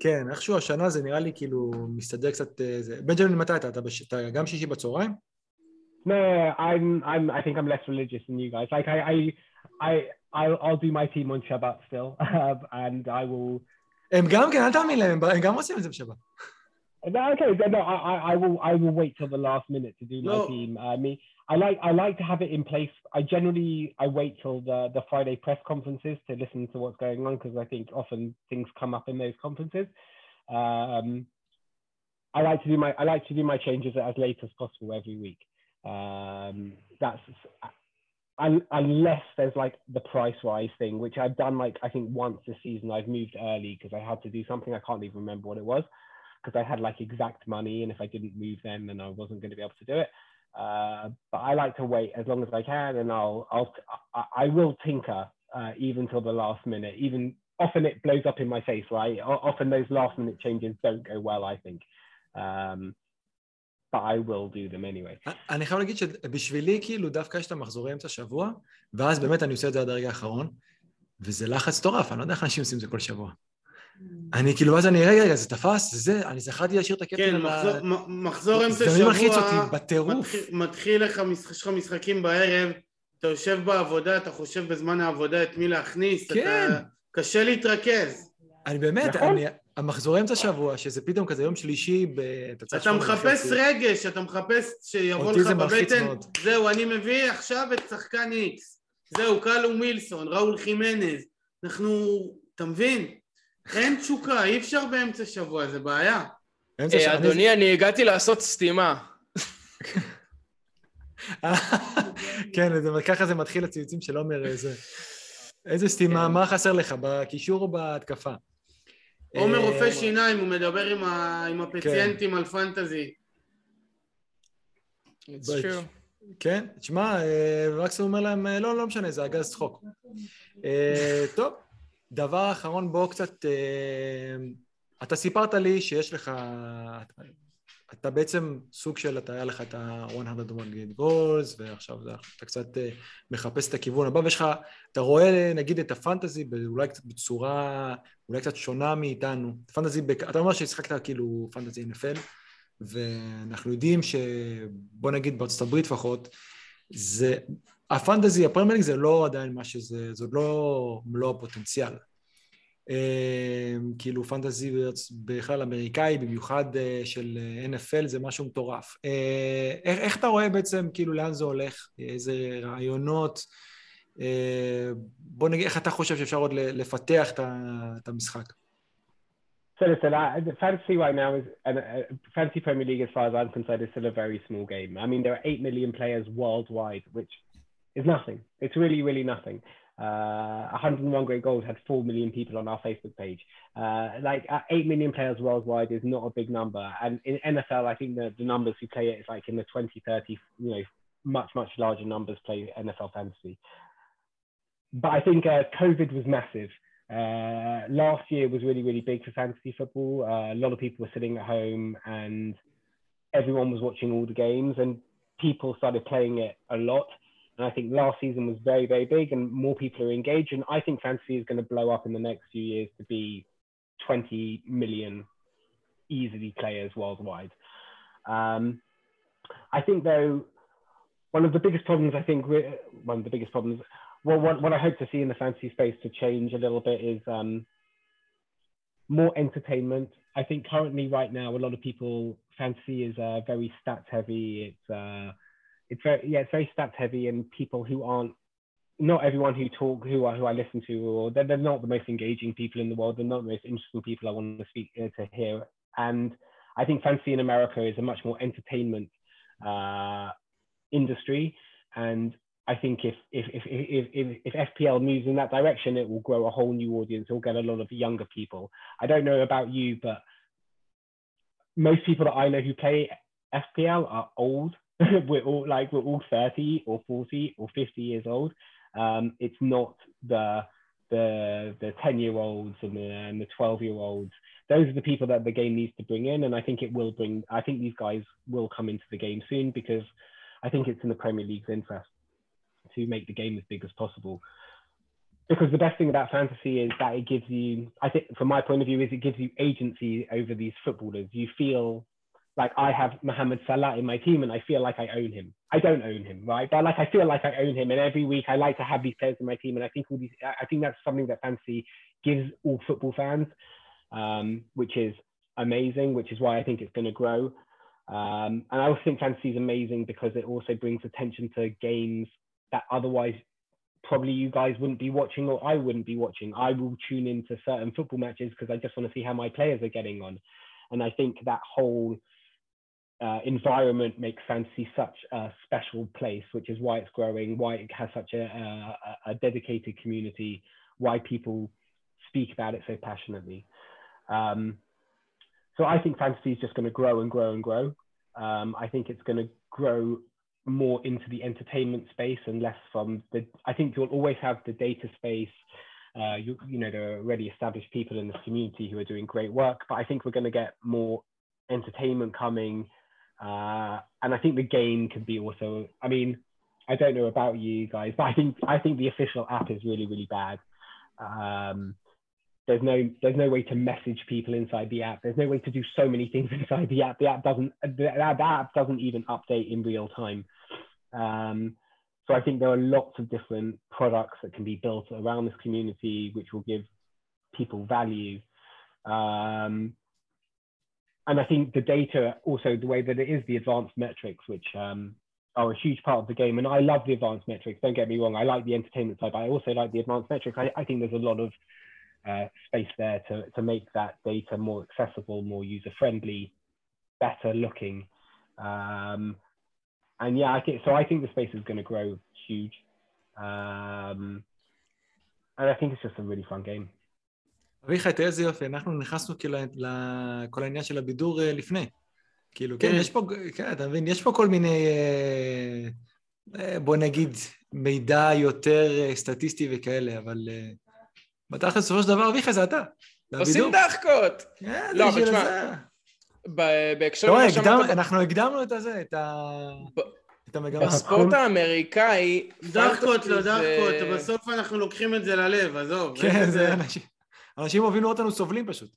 כן, איכשהו השנה זה נראה לי כאילו מסתדר קצת... אה, זה... בנג'מין, מתי אתה? אתה, בש... אתה גם שישי בצהריים? No, I'm, I'm, I think I'm less religious than you guys. Like I, I, I, I'll, I'll do my team on Shabbat still, and I will. הם גם כן, אל תאמין להם, הם גם עושים את זה בשבת. No, okay, no, I, I- I will, I will wait till the last minute to do my No. team. I mean, I like, I like to have it in place. I generally, I wait till the, the Friday press conferences to listen to what's going on because I think often things come up in those conferences. Um, I like to do my, I like to do my changes as late as possible every week. Um, that's un- unless there's like the price rise thing, which I've done like I think once this season. I've moved early because I had to do something. I can't even remember what it was because I had like exact money, and if I didn't move then, then I wasn't going to be able to do it. Uh, but I like to wait as long as I can, and I'll I'll I, will tinker uh, even till the last minute. Even often it blows up in my face, right? Often those last minute changes don't go well. I think. Um, but I will do them anyway. אני חייב להגיד שבשבילי, כאילו, דווקא יש את המחזורי אמצע שבוע, ואז באמת אני עושה את זה עד הרגע האחרון, וזה לחץ מטורף, אני לא יודע איך אנשים עושים את זה כל שבוע. אני כאילו, ואז אני, רגע, רגע, זה תפס, זה, אני זכרתי להשאיר את הקפטן כן. מחזור- אמצע זה שבוע, מלחיץ אותי בטירוף. מתחיל- לך, יש לך משחקים בערב, אתה יושב בעבודה, אתה חושב בזמן העבודה את מי להכניס, כן. אתה... קשה להתרכז. אני באמת, נכון. אני, המחזורי אמצע שבוע, שזה פתאום כזה יום שלישי, ב... אתה מחפש. רגש, אתה מחפש שיבוא לך בבטן, מאוד. זהו, אני מביא עכשיו את שחקן איקס. זהו, קלום מילסון, ראול חימנז. אנחנו, אתה מבין? אין תשוקה, אי אפשר באמצע שבוע, זה בעיה. אה, שבוע- אדוני, אני הגעתי לעשות סתימה. כן, זה- ככה זה מתחיל הציוצים של עומר, איזה... איזה סתימה, כן. מה חסר לך, בקישור או בהתקפה? עומר אה, רופא שיניים, הוא מדבר עם, ה... עם הפציינטים על פנטזי. כן, תשמע, אה, וקס אומר להם, אה, לא, לא משנה, זה אגז צחוק. אה, טוב, דבר אחרון, בוא קצת... אה, אתה סיפרת לי שיש לך... אתה בעצם סוג של, אתה היה לך את ה-101 goals, ועכשיו אתה קצת אה, מחפש את הכיוון הבא, ויש לך, אתה רואה נגיד את הפנטזי אולי קצת בצורה, אולי קצת שונה מאיתנו. פנטזי, אתה אומר שהשחקת כאילו פנטזי NFL, ואנחנו יודעים שבוא נגיד בארצות הברית לפחות, זה, הפנטזי, הפרמייליג זה לא עדיין מה שזה, זה עוד לא מלוא הפוטנציאל. אה, כאילו פנטזי בכלל אמריקאי, במיוחד אה, של NFL, זה משהו מטורף. אה, איך, איך אתה רואה בעצם, כאילו, לאן זה הולך? איזה רעיונות? אה, בוא נגיד, איך אתה חושב שאפשר עוד לפתח את המשחק? So listen, I, the fantasy right now is, and uh, fantasy Premier League, as far as I'm concerned, is still a very small game. I mean, there are eight million players worldwide, which is nothing. It's really, really nothing. Uh, 101 Great Goals had four million people on our Facebook page. Uh, like uh, eight million players worldwide is not a big number. And in NFL, I think the, the numbers who play it is like in the 20, 30, you know, much, much larger numbers play NFL fantasy. but I think uh, COVID was massive. Uh, last year was really, really big for fantasy football. Uh, a lot of people were sitting at home and everyone was watching all the games and people started playing it a lot. And I think last season was very, very big and more people are engaged. And I think fantasy is going to blow up in the next few years to be 20 million easily players worldwide. Um, I think, though, one of the biggest problems, I think, one of the biggest problems, well, what, what I hope to see in the fantasy space to change a little bit is um, more entertainment. I think currently, right now, a lot of people fantasy is uh, very stats heavy. It's uh, it's very yeah, it's very stats heavy, and people who aren't not everyone who talk who I who I listen to, or they're, they're not the most engaging people in the world. They're not the most interesting people I want to speak uh, to hear. And I think fantasy in America is a much more entertainment uh, industry, and I think if if, if if if if FPL moves in that direction, it will grow a whole new audience. It will get a lot of younger people. I don't know about you, but most people that I know who play FPL are old. we're all like we're all 30 or 40 or 50 years old. Um, it's not the the the 10 year olds and the, and the 12 year olds. Those are the people that the game needs to bring in, and I think it will bring. I think these guys will come into the game soon because I think it's in the Premier League's interest to make the game as big as possible. Because the best thing about fantasy is that it gives you, I think, from my point of view, is it gives you agency over these footballers. You feel like I have Mohamed Salah in my team and I feel like I own him. I don't own him, right? But like I feel like I own him. And every week I like to have these players in my team. And I think all these, I think that's something that fantasy gives all football fans, um, which is amazing, which is why I think it's going to grow. Um, and I also think fantasy is amazing because it also brings attention to games that otherwise probably you guys wouldn't be watching or I wouldn't be watching. I will tune into certain football matches because I just want to see how my players are getting on. And I think that whole uh, environment makes fantasy such a special place, which is why it's growing, why it has such a, a, a dedicated community, why people speak about it so passionately. Um, so I think fantasy is just going to grow and grow and grow. Um, I think it's going to grow more into the entertainment space and less from the i think you'll always have the data space uh, you, you know there are already established people in this community who are doing great work but i think we're going to get more entertainment coming uh, and i think the game can be also i mean i don't know about you guys but i think i think the official app is really really bad um, there's no there's no way to message people inside the app. There's no way to do so many things inside the app. The app doesn't the, the app doesn't even update in real time. Um, so I think there are lots of different products that can be built around this community, which will give people value. Um, and I think the data, also the way that it is the advanced metrics, which um, are a huge part of the game. And I love the advanced metrics. Don't get me wrong. I like the entertainment side, but I also like the advanced metrics. I, I think there's a lot of uh, space there to, to make that data more accessible, more user friendly, better looking. Um, and yeah, I think, so I think the space is going to grow huge. Um, and I think it's just a really fun game. אביחי, תראה איזה יופי, אנחנו נכנסנו כאילו לכל העניין של הבידור לפני. כאילו, כן, יש פה, כן, אתה מבין, יש פה כל מיני, בוא נגיד, מידע יותר סטטיסטי וכאלה, אבל בתכלס, בסופו של דבר, אביחי, זה אתה. עושים דחקות. כן, לא, אבל תשמע, בהקשר למה שאמרת... אנחנו הקדמנו את הזה, את ה... את המגמה. בספורט האמריקאי... דחקות, לא דחקות, בסוף אנחנו לוקחים את זה ללב, עזוב. כן, זה אנשים... אנשים אוהבים לראות אותנו סובלים פשוט.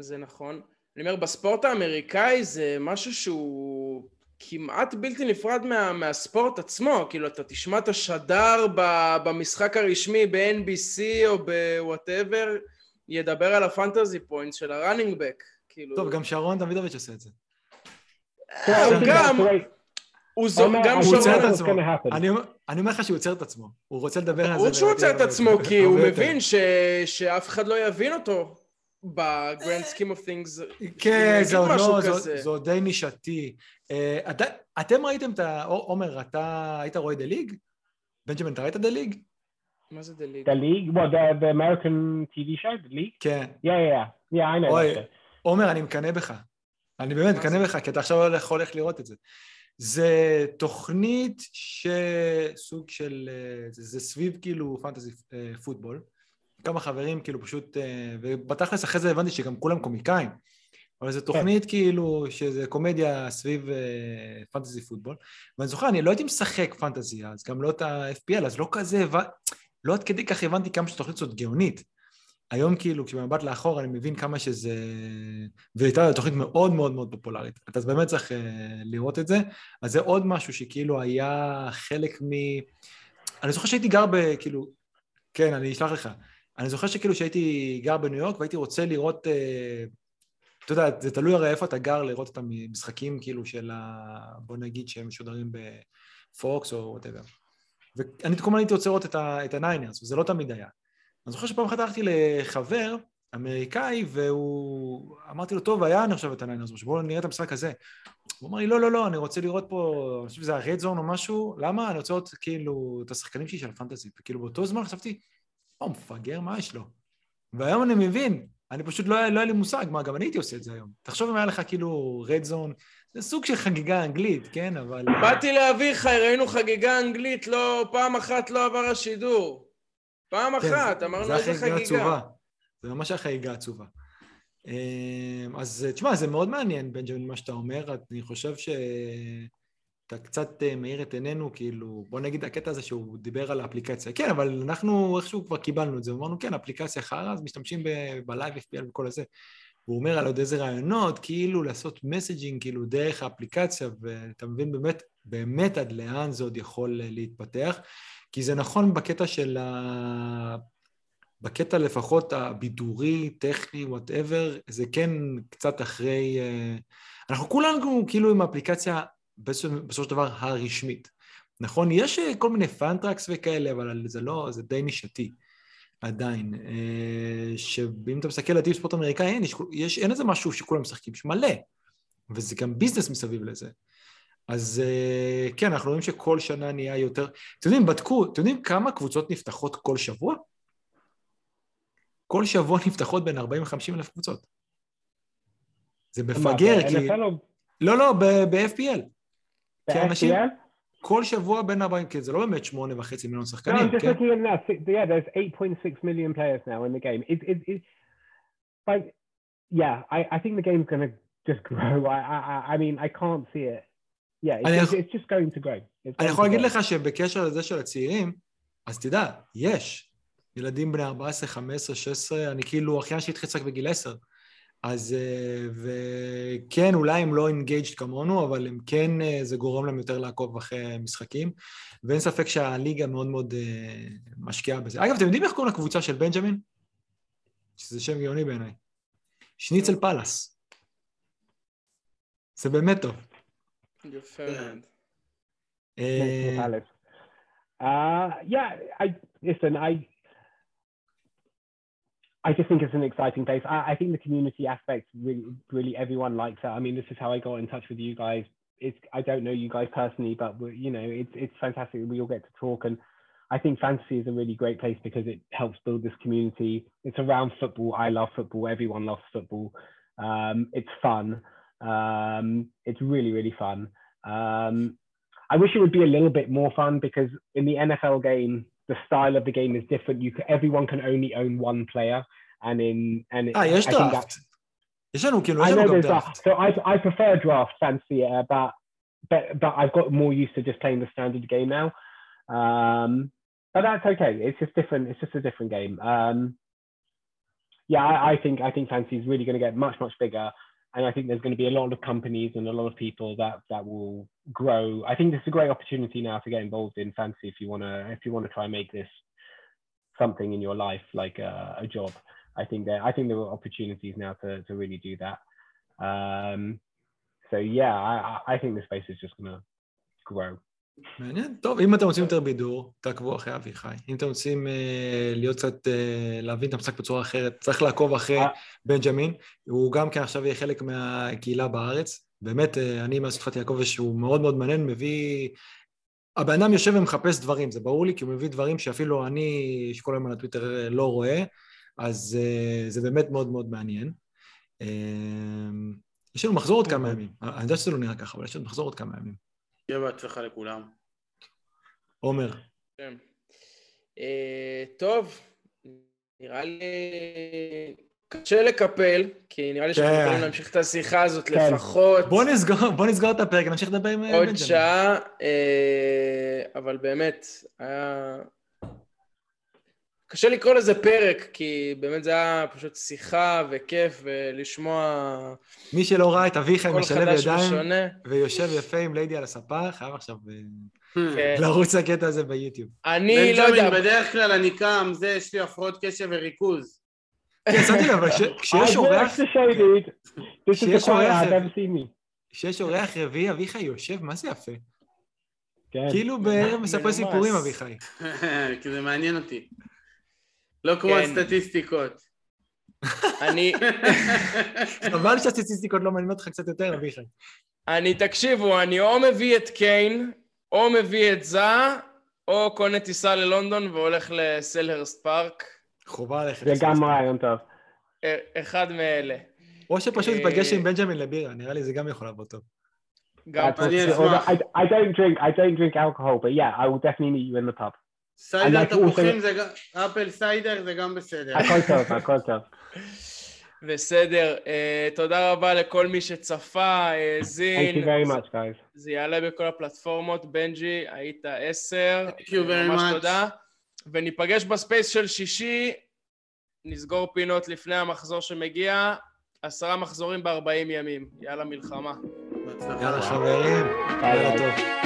זה נכון. אני אומר, בספורט האמריקאי זה משהו שהוא כמעט בלתי נפרד מה, מהספורט עצמו, כאילו אתה תשמע את השדר במשחק הרשמי ב-NBC או ב whatever, ידבר על ה fantasy points של ה running back, כאילו... טוב, גם שרון דוידוביץ' עושה את זה. הוא גם... הוא גם שרון... אני אומר לך שהוא עוצר את עצמו, הוא רוצה לדבר על זה. הוא שהוא עוצר את עצמו, כי הוא מבין שאף אחד לא יבין אותו. ב grand scheme of things, כן, זה עוד לא, זה עוד די נישתי. אה, אתם ראיתם את ה... עומר, אתה היית רואה The League? בנג'מן, אתה ראית The League? מה זה The League? The League? What, the American TV show, The League? כן. Yeah, yeah, yeah, I know. עומר, אני מקנא בך. אני באמת מקנא בך, כי אתה עכשיו הולך לראות את זה. זה תוכנית שסוג של, אה, זה, זה סביב כאילו fantasy אה, פוטבול. כמה חברים כאילו פשוט, אה, ובתכלס אחרי זה הבנתי שגם כולם קומיקאים. אבל זו תוכנית כאילו, שזה קומדיה סביב פנטזי פוטבול. ואני זוכר, אני לא הייתי משחק פנטזי אז, גם לא את ה-FPL, אז לא כזה, לא עד כדי כך הבנתי כמה שתוכנית זאת גאונית. היום כאילו, כשבמבט לאחור אני מבין כמה שזה... והייתה תוכנית מאוד מאוד מאוד פופולרית. אתה באמת צריך uh, לראות את זה. אז זה עוד משהו שכאילו היה חלק מ... אני זוכר שהייתי גר ב... כאילו... כן, אני אשלח לך. אני זוכר שכאילו שהייתי גר בניו יורק והייתי רוצה לראות... אה, אתה יודע, זה תלוי הרי איפה אתה גר לראות את המשחקים כאילו של ה... בוא נגיד שהם משודרים בפוקס או whatever. ואני כל הזמן הייתי רוצה לראות את הניינרס, וזה לא תמיד היה. אני זוכר שפעם אחת הלכתי לחבר אמריקאי, והוא... אמרתי לו, טוב, היה אני חושב את הניינרס, בואו נראה את המשחק הזה. הוא אמר לי, לא, לא, לא, אני רוצה לראות פה, אני חושב שזה ה Red Zone או משהו, למה? אני רוצה לראות כאילו את השחקנים שלי של ה fantasy. וכאילו באותו זמן חשבתי, או, מפגר, מה יש לו? והיום אני מבין, אני פשוט לא, לא היה לי מושג, מה, גם אני הייתי עושה את זה היום. תחשוב אם היה לך כאילו רד זון, זה סוג של חגיגה אנגלית, כן, אבל... באתי לאביחי, ראינו חגיגה אנגלית, לא, פעם אחת לא עבר השידור. פעם כן, אחת, אמרנו איזה חגיגה. עצובה. זה ממש החגיגה עצובה. אמ, אז תשמע, זה מאוד מעניין, בנג'מין, מה שאתה אומר. אני חושב שאתה קצת אה, מאיר את עינינו, כאילו, בוא נגיד הקטע הזה שהוא דיבר על האפליקציה. כן, אבל אנחנו איכשהו כבר קיבלנו את זה, אמרנו, כן, אפליקציה חרא, אז משתמשים ב Live FPL וכל הזה. הוא אומר על עוד איזה רעיונות, כאילו לעשות messaging, כאילו דרך האפליקציה, ואתה מבין באמת, באמת עד לאן זה עוד יכול להתפתח. כי זה נכון בקטע של ה... בקטע לפחות הבידורי, טכני, whatever, זה כן קצת אחרי... אה, אנחנו כולנו כאילו עם האפליקציה בסופו של דבר הרשמית. נכון? יש אה, כל מיני פאנטרקס וכאלה, אבל זה לא, זה די נישתי עדיין. אה, שאם אתה מסתכל על טיפ ספורט אמריקאי, אין, יש, אין איזה משהו שכולם משחקים, יש מלא. וזה גם ביזנס מסביב לזה. אז אה, כן, אנחנו רואים שכל שנה נהיה יותר... אתם יודעים, בדקו, אתם יודעים כמה קבוצות נפתחות כל שבוע? כל שבוע נפתחות בין 40 ל-50 אלף קבוצות. זה מפגר, כי... לא, לא, ב-FPL. אנשים... כל שבוע בין 40, כי זה לא באמת שמונה וחצי מיליון שחקנים, כן? No, just looking at that, yeah, there's 8.6 million players now in the game. It, it, it, like, yeah, I, I think the game's going to just grow. I, I, I mean, I can't see it Yeah, it's, it's just going to grow. אני יכול להגיד לך שבקשר לזה של הצעירים, אז תדע, יש ילדים בני 14, 15, 16, אני כאילו, אחיין שלי התחיל בגיל 10. אז, אה, וכן, אולי הם לא engaged כמונו, אבל הם כן, אה, זה גורם להם יותר לעקוב אחרי משחקים, ואין ספק שהליגה מאוד מאוד אה, משקיעה בזה. אגב, אתם יודעים איך קוראים לקבוצה של בנג'מין? שזה שם גאוני בעיניי. שניצל פאלאס. זה באמת טוב. Your favorite. Uh, Alex. Uh, yeah, I listen. I I just think it's an exciting place. I, I, think the community aspect really, really everyone likes that. I mean, this is how I got in touch with you guys. It's I don't know you guys personally, but you know, it's it's fantastic. We all get to talk, and I think fantasy is a really great place because it helps build this community. It's around football. I love football. Everyone loves football. Um, it's fun. Um, it's really, really fun. Um, I wish it would be a little bit more fun because in the NFL game, the style of the game is different. You can, everyone can only own one player, and in and it, ah, yes, I draft. I know there's draft. So I I prefer draft fancy, uh, but but but I've got more used to just playing the standard game now. Um, but that's okay. It's just different. It's just a different game. Um, yeah, I, I think I think fancy is really going to get much much bigger and I think there's going to be a lot of companies and a lot of people that that will grow. I think this is a great opportunity now to get involved in fantasy if you want to if you want to try and make this something in your life like a, a job. I think there I think there are opportunities now to to really do that. Um, so yeah, I I think the space is just going to grow. מעניין. טוב, אם אתם רוצים יותר בידור, תעקבו אחרי אביחי. אם אתם רוצים uh, להיות קצת, uh, להבין את המשחק בצורה אחרת, צריך לעקוב אחרי אה. בנג'מין. הוא גם כן עכשיו יהיה חלק מהקהילה בארץ. באמת, uh, אני מאז תקופת יעקב, שהוא מאוד מאוד מעניין, מביא... הבן אדם יושב ומחפש דברים, זה ברור לי, כי הוא מביא דברים שאפילו אני, שכל היום על הטוויטר לא רואה, אז uh, זה באמת מאוד מאוד מעניין. Uh, יש לנו מחזור עוד כמה ימים. אני יודע שזה לא נראה ככה, אבל יש לנו מחזור עוד כמה ימים. שיהיה בהצלחה לכולם. עומר. כן. אה, טוב, נראה לי קשה לקפל, כי נראה לי שאנחנו כן. יכולים להמשיך את השיחה הזאת כן. לפחות בוא נסגור, בוא נסגור את הפרק, נמשיך לדבר עם אה, עוד בנג'מין. שעה, אה, אבל באמת, היה... קשה לקרוא לזה פרק, כי באמת זה היה פשוט שיחה וכיף, ולשמוע מי שלא ראה את אביחי משלב ידיים ושונה. ויושב יפה עם ליידי על הספה, חייב עכשיו אה, כן. לרוץ לקטע הזה ביוטיוב. אני לא יודע, בדרך כלל אני קם, זה, יש לי הפרעות קשב וריכוז. כן, שמתי לב, אבל כש- כשיש אורח, have to show, dude. This is the שיש quiet אורח-. כשיש אורח רביעי, אביחי יושב, מה זה יפה? כן. כאילו בערב מספר. סיפורים, אביחי. כי זה מעניין אותי. לא כמו כן. הסטטיסטיקות. אני, חבל שהסטטיסטיקות לא מעניינות אותך קצת יותר, אביחי. אני, תקשיבו, אני או מביא את קיין, או מביא את זה, או קונה טיסה ללונדון והולך לסלהרסט פארק. חובה ללכת. זה גם. רעיון טוב. אה, אחד מאלה. או שפשוט אה, תיפגש עם בנג'מין לבירה, נראה לי זה גם יכול לעבוד טוב. גם אני אשמח. although I, I don't drink I don't drink alcohol, but yeah, I will definitely meet you in the pub. סיידר תפוחים זה גם, apple cider זה גם בסדר. הכל טוב, הכל טוב. בסדר. אה, תודה רבה לכל מי שצפה, Thank you האזין. very much, guys. זה יעלה בכל הפלטפורמות. בנג'י, היית עשר. Thank you very ממש much. תודה. וניפגש בספייס של שישי. נסגור פינות לפני המחזור שמגיע. עשרה מחזורים ב-40 ימים. יאללה מלחמה. יאללה חברים, יאללה. טוב.